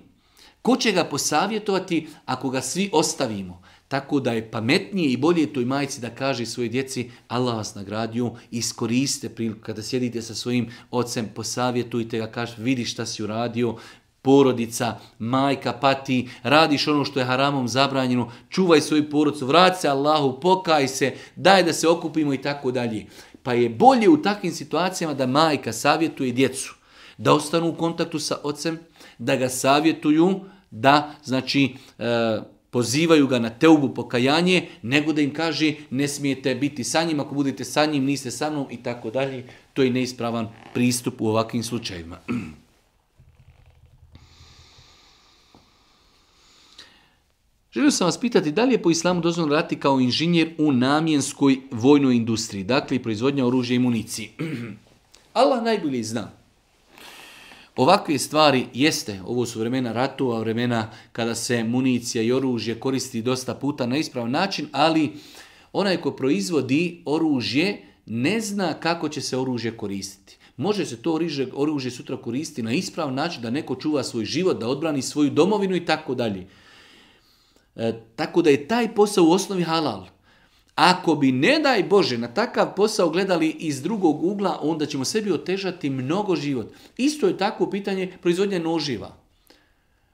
Ko će ga posavjetovati ako ga svi ostavimo? Tako da je pametnije i bolje toj majci da kaže svoje djeci Allah vas nagradio, iskoriste priliku kada sjedite sa svojim ocem, posavjetujte ga, kaže vidi šta si uradio, porodica, majka pati, radiš ono što je haramom zabranjeno, čuvaj svoju porodcu, vrati se Allahu, pokaj se, daj da se okupimo i tako dalje. Pa je bolje u takvim situacijama da majka savjetuje djecu, da ostanu u kontaktu sa ocem, da ga savjetuju, da znači e, pozivaju ga na teugu pokajanje, nego da im kaže ne smijete biti sa njim, ako budete sa njim niste sa mnom i tako dalje. To je neispravan pristup u ovakvim slučajevima. Želio sam vas pitati da li je po islamu dozvoljeno raditi kao inženjer u namjenskoj vojnoj industriji, dakle proizvodnja oružja i municiji? Allah najbolje zna. Ovakve stvari jeste, ovo su vremena a vremena kada se municija i oružje koristi dosta puta na ispravan način, ali onaj ko proizvodi oružje ne zna kako će se oružje koristiti. Može se to oružje sutra koristiti na ispravan način da neko čuva svoj život, da odbrani svoju domovinu i tako dalje. E, tako da je taj posao u osnovi halal. Ako bi, ne daj Bože, na takav posao gledali iz drugog ugla, onda ćemo sebi otežati mnogo život. Isto je tako pitanje proizvodnje noživa.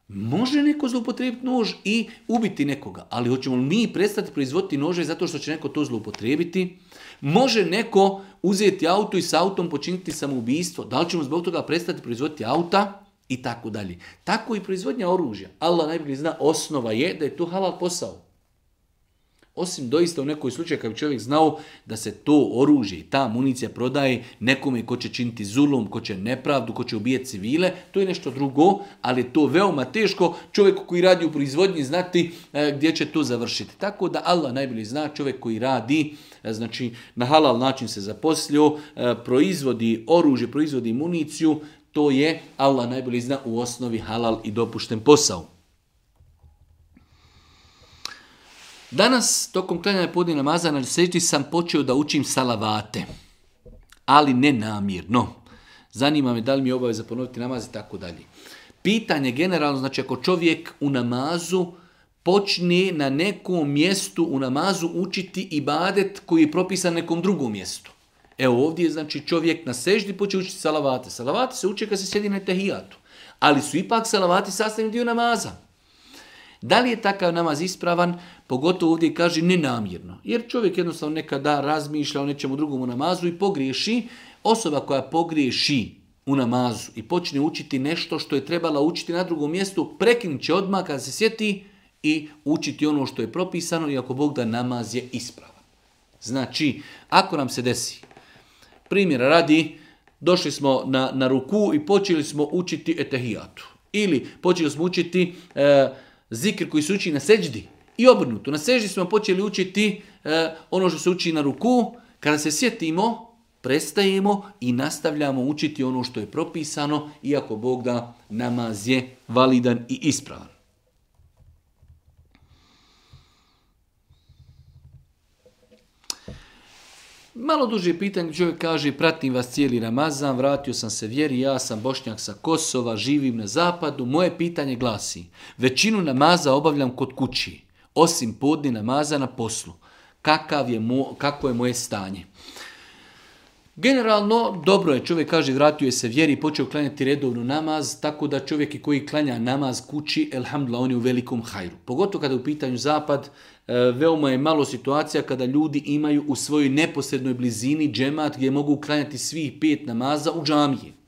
Može neko zloupotrijebiti nož i ubiti nekoga, ali hoćemo li mi prestati proizvoditi nože zato što će neko to zloupotrijebiti? Može neko uzeti auto i s autom počiniti samoubistvo, da li ćemo zbog toga prestati proizvoditi auta i tako dalje. Tako i proizvodnja oružja. Allah najbolje zna, osnova je da je to halal posao. Osim doista u nekoj slučaju kad bi čovjek znao da se to oružje i ta municija prodaje nekome ko će činiti zulom, ko će nepravdu, ko će ubijati civile, to je nešto drugo, ali je to veoma teško čovjeku koji radi u proizvodnji znati e, gdje će to završiti. Tako da Allah najbolji zna čovjek koji radi, e, znači na halal način se zaposlio, e, proizvodi oružje, proizvodi municiju, to je Allah najbolji zna u osnovi halal i dopušten posao. Danas, tokom klanjanja podne namaza na seždi sam počeo da učim salavate, ali ne namjerno. Zanima me da li mi je obaveza ponoviti namaz i tako dalje. Pitanje generalno, znači ako čovjek u namazu počne na nekom mjestu u namazu učiti ibadet koji je propisan nekom drugom mjestu. Evo ovdje znači čovjek na seždi počeo učiti salavate. Salavate se uče kad se sjedi na tehijatu. Ali su ipak salavati sastavni dio namaza. Da li je takav namaz ispravan? Pogotovo ovdje kaže nenamjerno. Jer čovjek jednostavno nekada razmišlja o nečemu drugom u namazu i pogriješi. Osoba koja pogriješi u namazu i počne učiti nešto što je trebala učiti na drugom mjestu, prekinut će odmah kad se sjeti i učiti ono što je propisano i ako Bog da namaz je ispravan. Znači, ako nam se desi, primjer radi, došli smo na, na ruku i počeli smo učiti etehijatu. Ili počeli smo učiti e, zikr koji se uči na seđdi. I obrnuto. Na seždi smo počeli učiti e, ono što se uči na ruku. Kada se sjetimo, prestajemo i nastavljamo učiti ono što je propisano, iako Bog da namaz je validan i ispravan. Malo duže pitanje, čovjek kaže, pratim vas cijeli Ramazan, vratio sam se vjeri, ja sam bošnjak sa Kosova, živim na zapadu. Moje pitanje glasi, većinu namaza obavljam kod kući osim podni namaza na poslu. Kakav je kako je moje stanje? Generalno, dobro je, čovjek kaže, vratio je se vjeri i počeo klanjati redovnu namaz, tako da čovjek koji klanja namaz kući, elhamdulillah, on je u velikom hajru. Pogotovo kada je u pitanju zapad, e, veoma je malo situacija kada ljudi imaju u svojoj neposrednoj blizini džemat gdje mogu klanjati svih pet namaza u džamiji.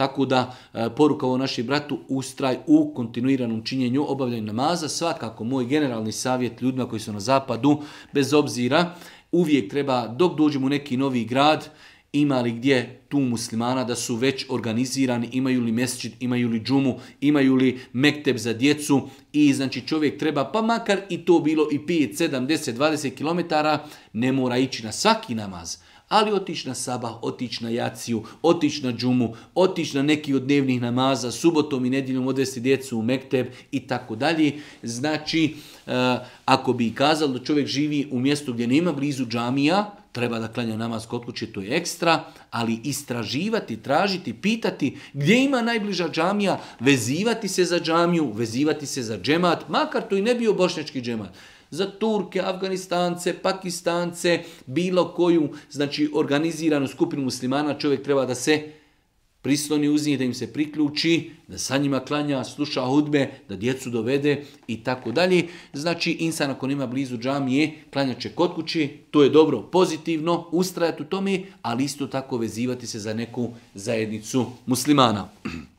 Tako da e, poruka ovo našem bratu ustraj u kontinuiranom činjenju obavljanju namaza. Svakako moj generalni savjet ljudima koji su na zapadu, bez obzira, uvijek treba dok dođemo u neki novi grad, ima li gdje tu muslimana da su već organizirani, imaju li mesečit, imaju li džumu, imaju li mekteb za djecu i znači čovjek treba pa makar i to bilo i 5, 7, 10, 20 km ne mora ići na svaki namaz ali otići na sabah, otići na jaciju, otići na džumu, otići na neki od dnevnih namaza, subotom i nedjeljom odvesti djecu u mekteb i tako dalje. Znači, e, ako bi kazalo da čovjek živi u mjestu gdje nema blizu džamija, treba da klanja namaz kod kuće, to je ekstra, ali istraživati, tražiti, pitati gdje ima najbliža džamija, vezivati se za džamiju, vezivati se za džemat, makar to i ne bio bošnjački džemat za Turke, Afganistance, Pakistance, bilo koju znači organiziranu skupinu muslimana čovjek treba da se prisloni uz njih, da im se priključi, da sa njima klanja, sluša hudbe, da djecu dovede i tako dalje. Znači, insan ako nema blizu džamije, klanja će kod kući, to je dobro, pozitivno, ustrajati u tome, ali isto tako vezivati se za neku zajednicu muslimana.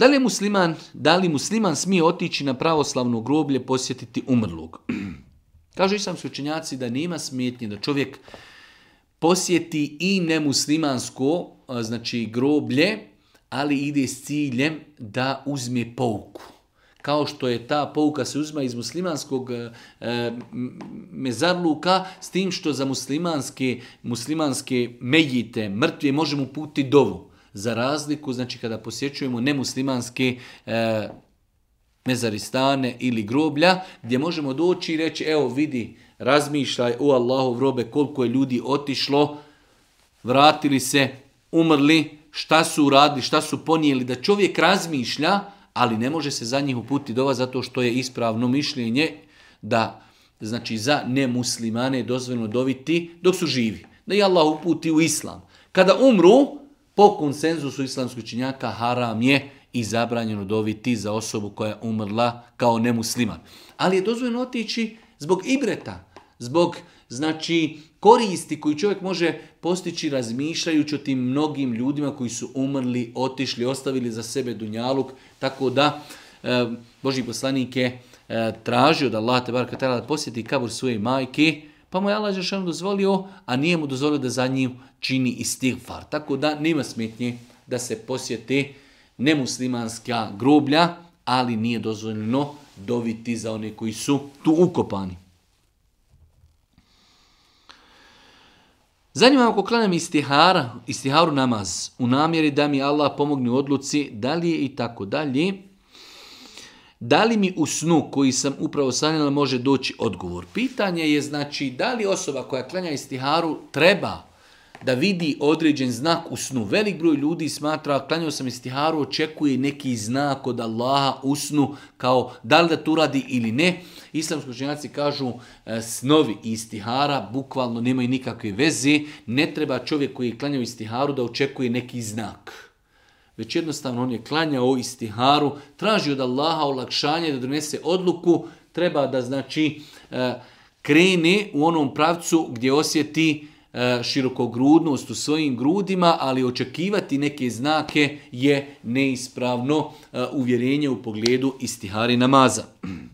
Da li, musliman, da li musliman smije otići na pravoslavno groblje posjetiti umrlog? Kažu sam učenjaci da nema smetnje da čovjek posjeti i nemuslimansko znači groblje, ali ide s ciljem da uzme pouku. Kao što je ta pouka se uzma iz muslimanskog e, e mezarluka, s tim što za muslimanske, muslimanske medjite, mrtve, možemo puti dovu za razliku, znači kada posjećujemo nemuslimanske e, mezaristane ili groblja, gdje možemo doći i reći, evo vidi, razmišljaj u Allahu robe koliko je ljudi otišlo, vratili se, umrli, šta su uradili, šta su ponijeli, da čovjek razmišlja, ali ne može se za njih uputiti dova zato što je ispravno mišljenje da znači za nemuslimane je dozvoljno dobiti dok su živi. Da je Allah uputi u islam. Kada umru, po konsenzusu islamskoj činjaka, haram je i zabranjeno doviti za osobu koja je umrla kao nemusliman. Ali je dozvoljeno otići zbog ibreta, zbog znači koristi koju čovjek može postići razmišljajući o tim mnogim ljudima koji su umrli, otišli, ostavili za sebe dunjaluk, tako da e, Boži poslanik je e, tražio da Allah te bar da posjeti kabur svoje majke, pa mu je Allah Žešanu dozvolio, a nije mu dozvolio da za njim čini istighfar. Tako da nema smetnje da se posjete nemuslimanska groblja, ali nije dozvoljeno doviti za one koji su tu ukopani. Zanima ako klanjam istihar, istiharu namaz u namjeri da mi Allah pomogne u odluci da li je i tako dalje, da li mi u snu koji sam upravo sanjala može doći odgovor? Pitanje je znači da li osoba koja klanja istiharu treba da vidi određen znak u snu. Velik broj ljudi smatra, klanjao sam istiharu, očekuje neki znak od Allaha u snu, kao da li da to radi ili ne. Islamski ženjaci kažu e, snovi istihara bukvalno nemaju nikakve veze. Ne treba čovjek koji je klanjao istiharu da očekuje neki znak već jednostavno on je klanjao istiharu, traži od Allaha olakšanje da donese odluku, treba da znači e, krene u onom pravcu gdje osjeti e, širokogrudnost u svojim grudima, ali očekivati neke znake je neispravno e, uvjerenje u pogledu istihari namaza.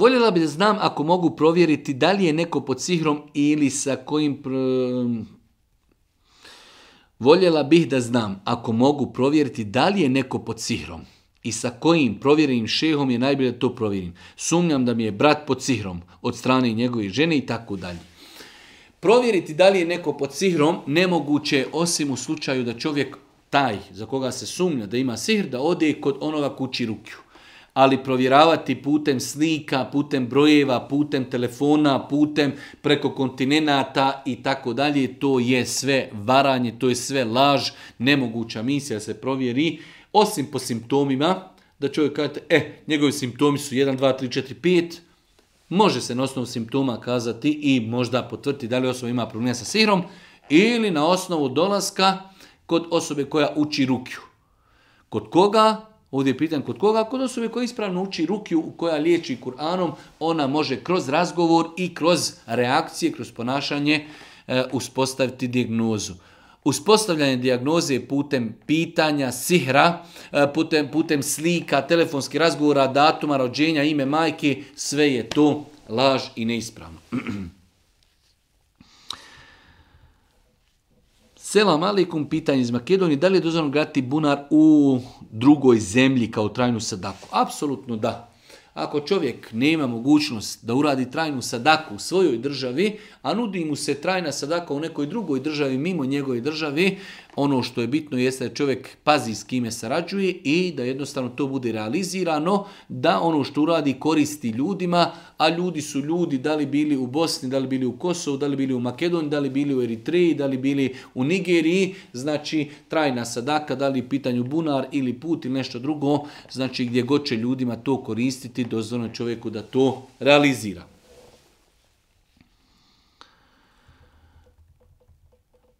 Voljela bi da znam ako mogu provjeriti da li je neko pod sihrom ili sa kojim Voljela bih da znam, ako mogu provjeriti da li je neko pod sihrom i sa kojim provjerenim šehom je najbolje da to provjerim. Sumnjam da mi je brat pod sihrom od strane njegove žene i tako dalje. Provjeriti da li je neko pod sihrom nemoguće osim u slučaju da čovjek taj za koga se sumnja da ima sihr da ode kod onoga kući rukju ali provjeravati putem slika, putem brojeva, putem telefona, putem preko kontinenata i tako dalje, to je sve varanje, to je sve laž, nemoguća misija se provjeri, osim po simptomima, da čovjek kaže, e, njegovi simptomi su 1, 2, 3, 4, 5, može se na osnovu simptoma kazati i možda potvrditi da li osoba ima problem sa sirom, ili na osnovu dolaska kod osobe koja uči rukju. Kod koga? Ovdje je pitan kod koga? Kod osobe koja ispravno uči rukiju koja liječi Kur'anom, ona može kroz razgovor i kroz reakcije, kroz ponašanje e, uspostaviti dijagnozu. Uspostavljanje dijagnoze putem pitanja, sihra, e, putem, putem slika, telefonskih razgovora, datuma, rođenja, ime majke, sve je to laž i neispravno. Selam alaikum, pitanje iz Makedonije, da li je dozvoljeno graditi bunar u drugoj zemlji kao trajnu sadaku? Apsolutno da. Ako čovjek nema mogućnost da uradi trajnu sadaku u svojoj državi, a nudi mu se trajna sadaka u nekoj drugoj državi mimo njegove države, ono što je bitno jeste da čovjek pazi s kime sarađuje i da jednostavno to bude realizirano, da ono što uradi koristi ljudima, a ljudi su ljudi da li bili u Bosni, da li bili u Kosovu, da li bili u Makedoniji, da li bili u Eritreji, da li bili u Nigeriji, znači trajna sadaka, da li pitanju bunar ili put ili nešto drugo, znači gdje god će ljudima to koristiti, dozvoljeno čovjeku da to realizira.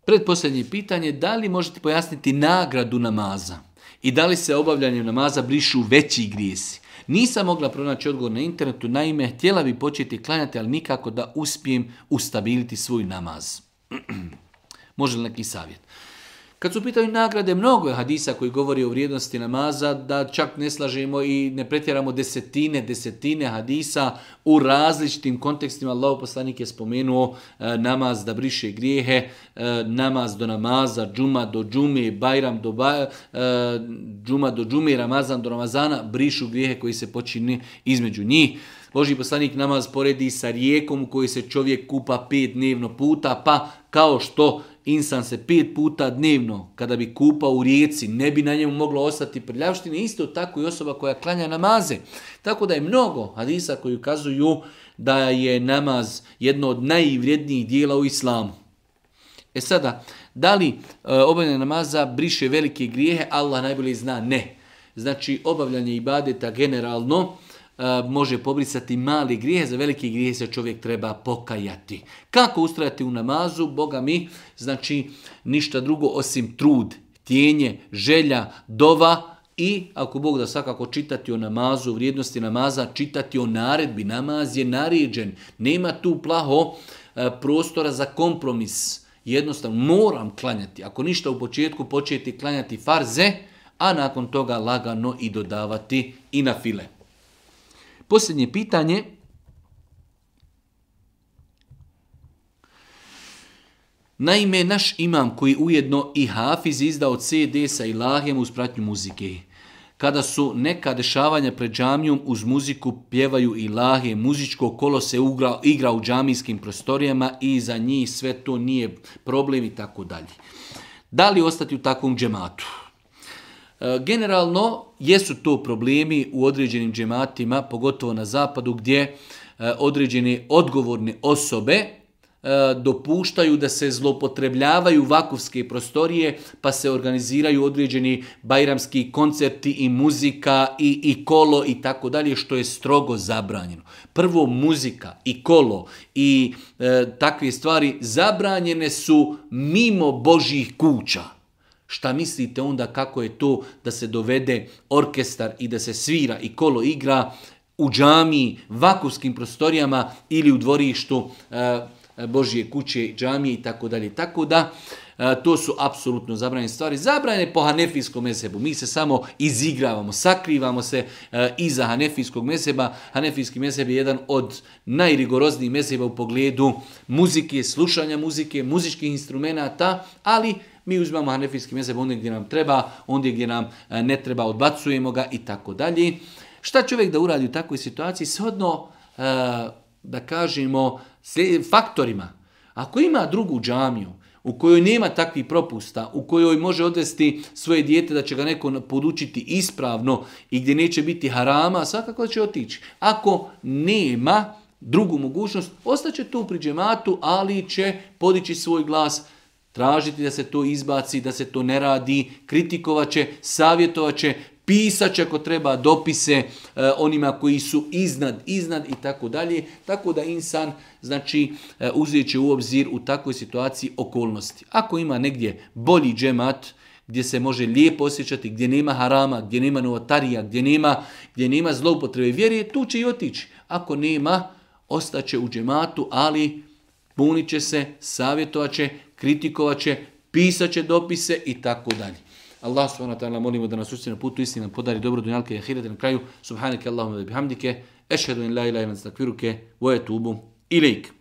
Predposljednje pitanje, da li možete pojasniti nagradu namaza? I da li se obavljanjem namaza brišu veći grijesi? Nisam mogla pronaći odgovor na internetu, naime, htjela bi početi klanjati, ali nikako da uspijem ustabiliti svoj namaz. Može li neki savjet? Kad su pitali nagrade, mnogo je hadisa koji govori o vrijednosti namaza, da čak ne slažemo i ne pretjeramo desetine, desetine hadisa u različitim kontekstima. Allah poslanik je spomenuo e, namaz da briše grijehe, e, namaz do namaza, džuma do džume, bajram do e, džuma do džume, ramazan do ramazana, brišu grijehe koji se počini između njih. Boži poslanik namaz poredi sa rijekom u kojoj se čovjek kupa pet dnevno puta, pa kao što insan se pet puta dnevno, kada bi kupao u rijeci, ne bi na njemu moglo ostati prljavštine, isto tako i osoba koja klanja namaze. Tako da je mnogo hadisa koji ukazuju da je namaz jedno od najvrijednijih dijela u islamu. E sada, da li e, obavljanje namaza briše velike grijehe? Allah najbolje zna, ne. Znači, obavljanje ibadeta generalno, E, može pobrisati mali grijeh, za veliki grijeh se čovjek treba pokajati. Kako ustrajati u namazu? Boga mi, znači ništa drugo osim trud, tijenje, želja, dova, i ako Bog da svakako čitati o namazu, vrijednosti namaza, čitati o naredbi. Namaz je naređen. Nema tu plaho e, prostora za kompromis. Jednostavno moram klanjati. Ako ništa u početku početi klanjati farze, a nakon toga lagano i dodavati i na file. Posljednje pitanje. Naime, naš imam koji ujedno i Hafiz izdao CD sa Ilahijem uz pratnju muzike. Kada su neka dešavanja pred džamijom uz muziku pjevaju Ilahije, muzičko kolo se ugra, igra u džamijskim prostorijama i za njih sve to nije problem i tako dalje. Da li ostati u takvom džematu? E, generalno, jesu to problemi u određenim džematima, pogotovo na zapadu, gdje e, određene odgovorne osobe e, dopuštaju da se zlopotrebljavaju vakufske prostorije, pa se organiziraju određeni bajramski koncerti i muzika i, i kolo i tako dalje, što je strogo zabranjeno. Prvo, muzika i kolo i e, takve stvari zabranjene su mimo Božih kuća. Šta mislite onda kako je to da se dovede orkestar i da se svira i kolo igra u džamiji, vakuskim prostorijama ili u dvorištu e, Božije kuće, džamije i tako dalje. Tako da e, to su apsolutno zabranjene stvari. Zabranjene po hanefijskom mesebu. Mi se samo izigravamo, sakrivamo se e, iza hanefijskog meseba. Hanefijski meseb je jedan od najrigoroznijih meseba u pogledu muzike, slušanja muzike, muzičkih instrumenata, ali mi uzmemo hanefijski mezheb ondje gdje nam treba, ondje gdje nam e, ne treba, odbacujemo ga i tako dalje. Šta čovjek da uradi u takvoj situaciji? Shodno, e, da kažemo, faktorima. Ako ima drugu džamiju, u kojoj nema takvih propusta, u kojoj može odvesti svoje dijete da će ga neko podučiti ispravno i gdje neće biti harama, svakako će otići. Ako nema drugu mogućnost, ostaće tu pri džematu, ali će podići svoj glas Tražiti da se to izbaci, da se to ne radi, kritikovat će, savjetovat će, pisat će ako treba dopise e, onima koji su iznad, iznad i tako dalje. Tako da insan znači e, će u obzir u takvoj situaciji okolnosti. Ako ima negdje bolji džemat, gdje se može lijepo osjećati, gdje nema harama, gdje nema novotarija, gdje nema, gdje nema zloupotrebe vjere, tu će i otići. Ako nema, ostaće u džematu, ali punit će se, savjetovat će, kritikovat će, pisat će dopise i tako dalje. Allah subhanahu wa ta'ala molimo da nas usti na putu istine nam podari dobro dunjalke i ahirete na kraju. Subhanike Allahumma da bihamdike. Ešhedu in la ilaha ilan stakviruke. Voje tubu. Ilike.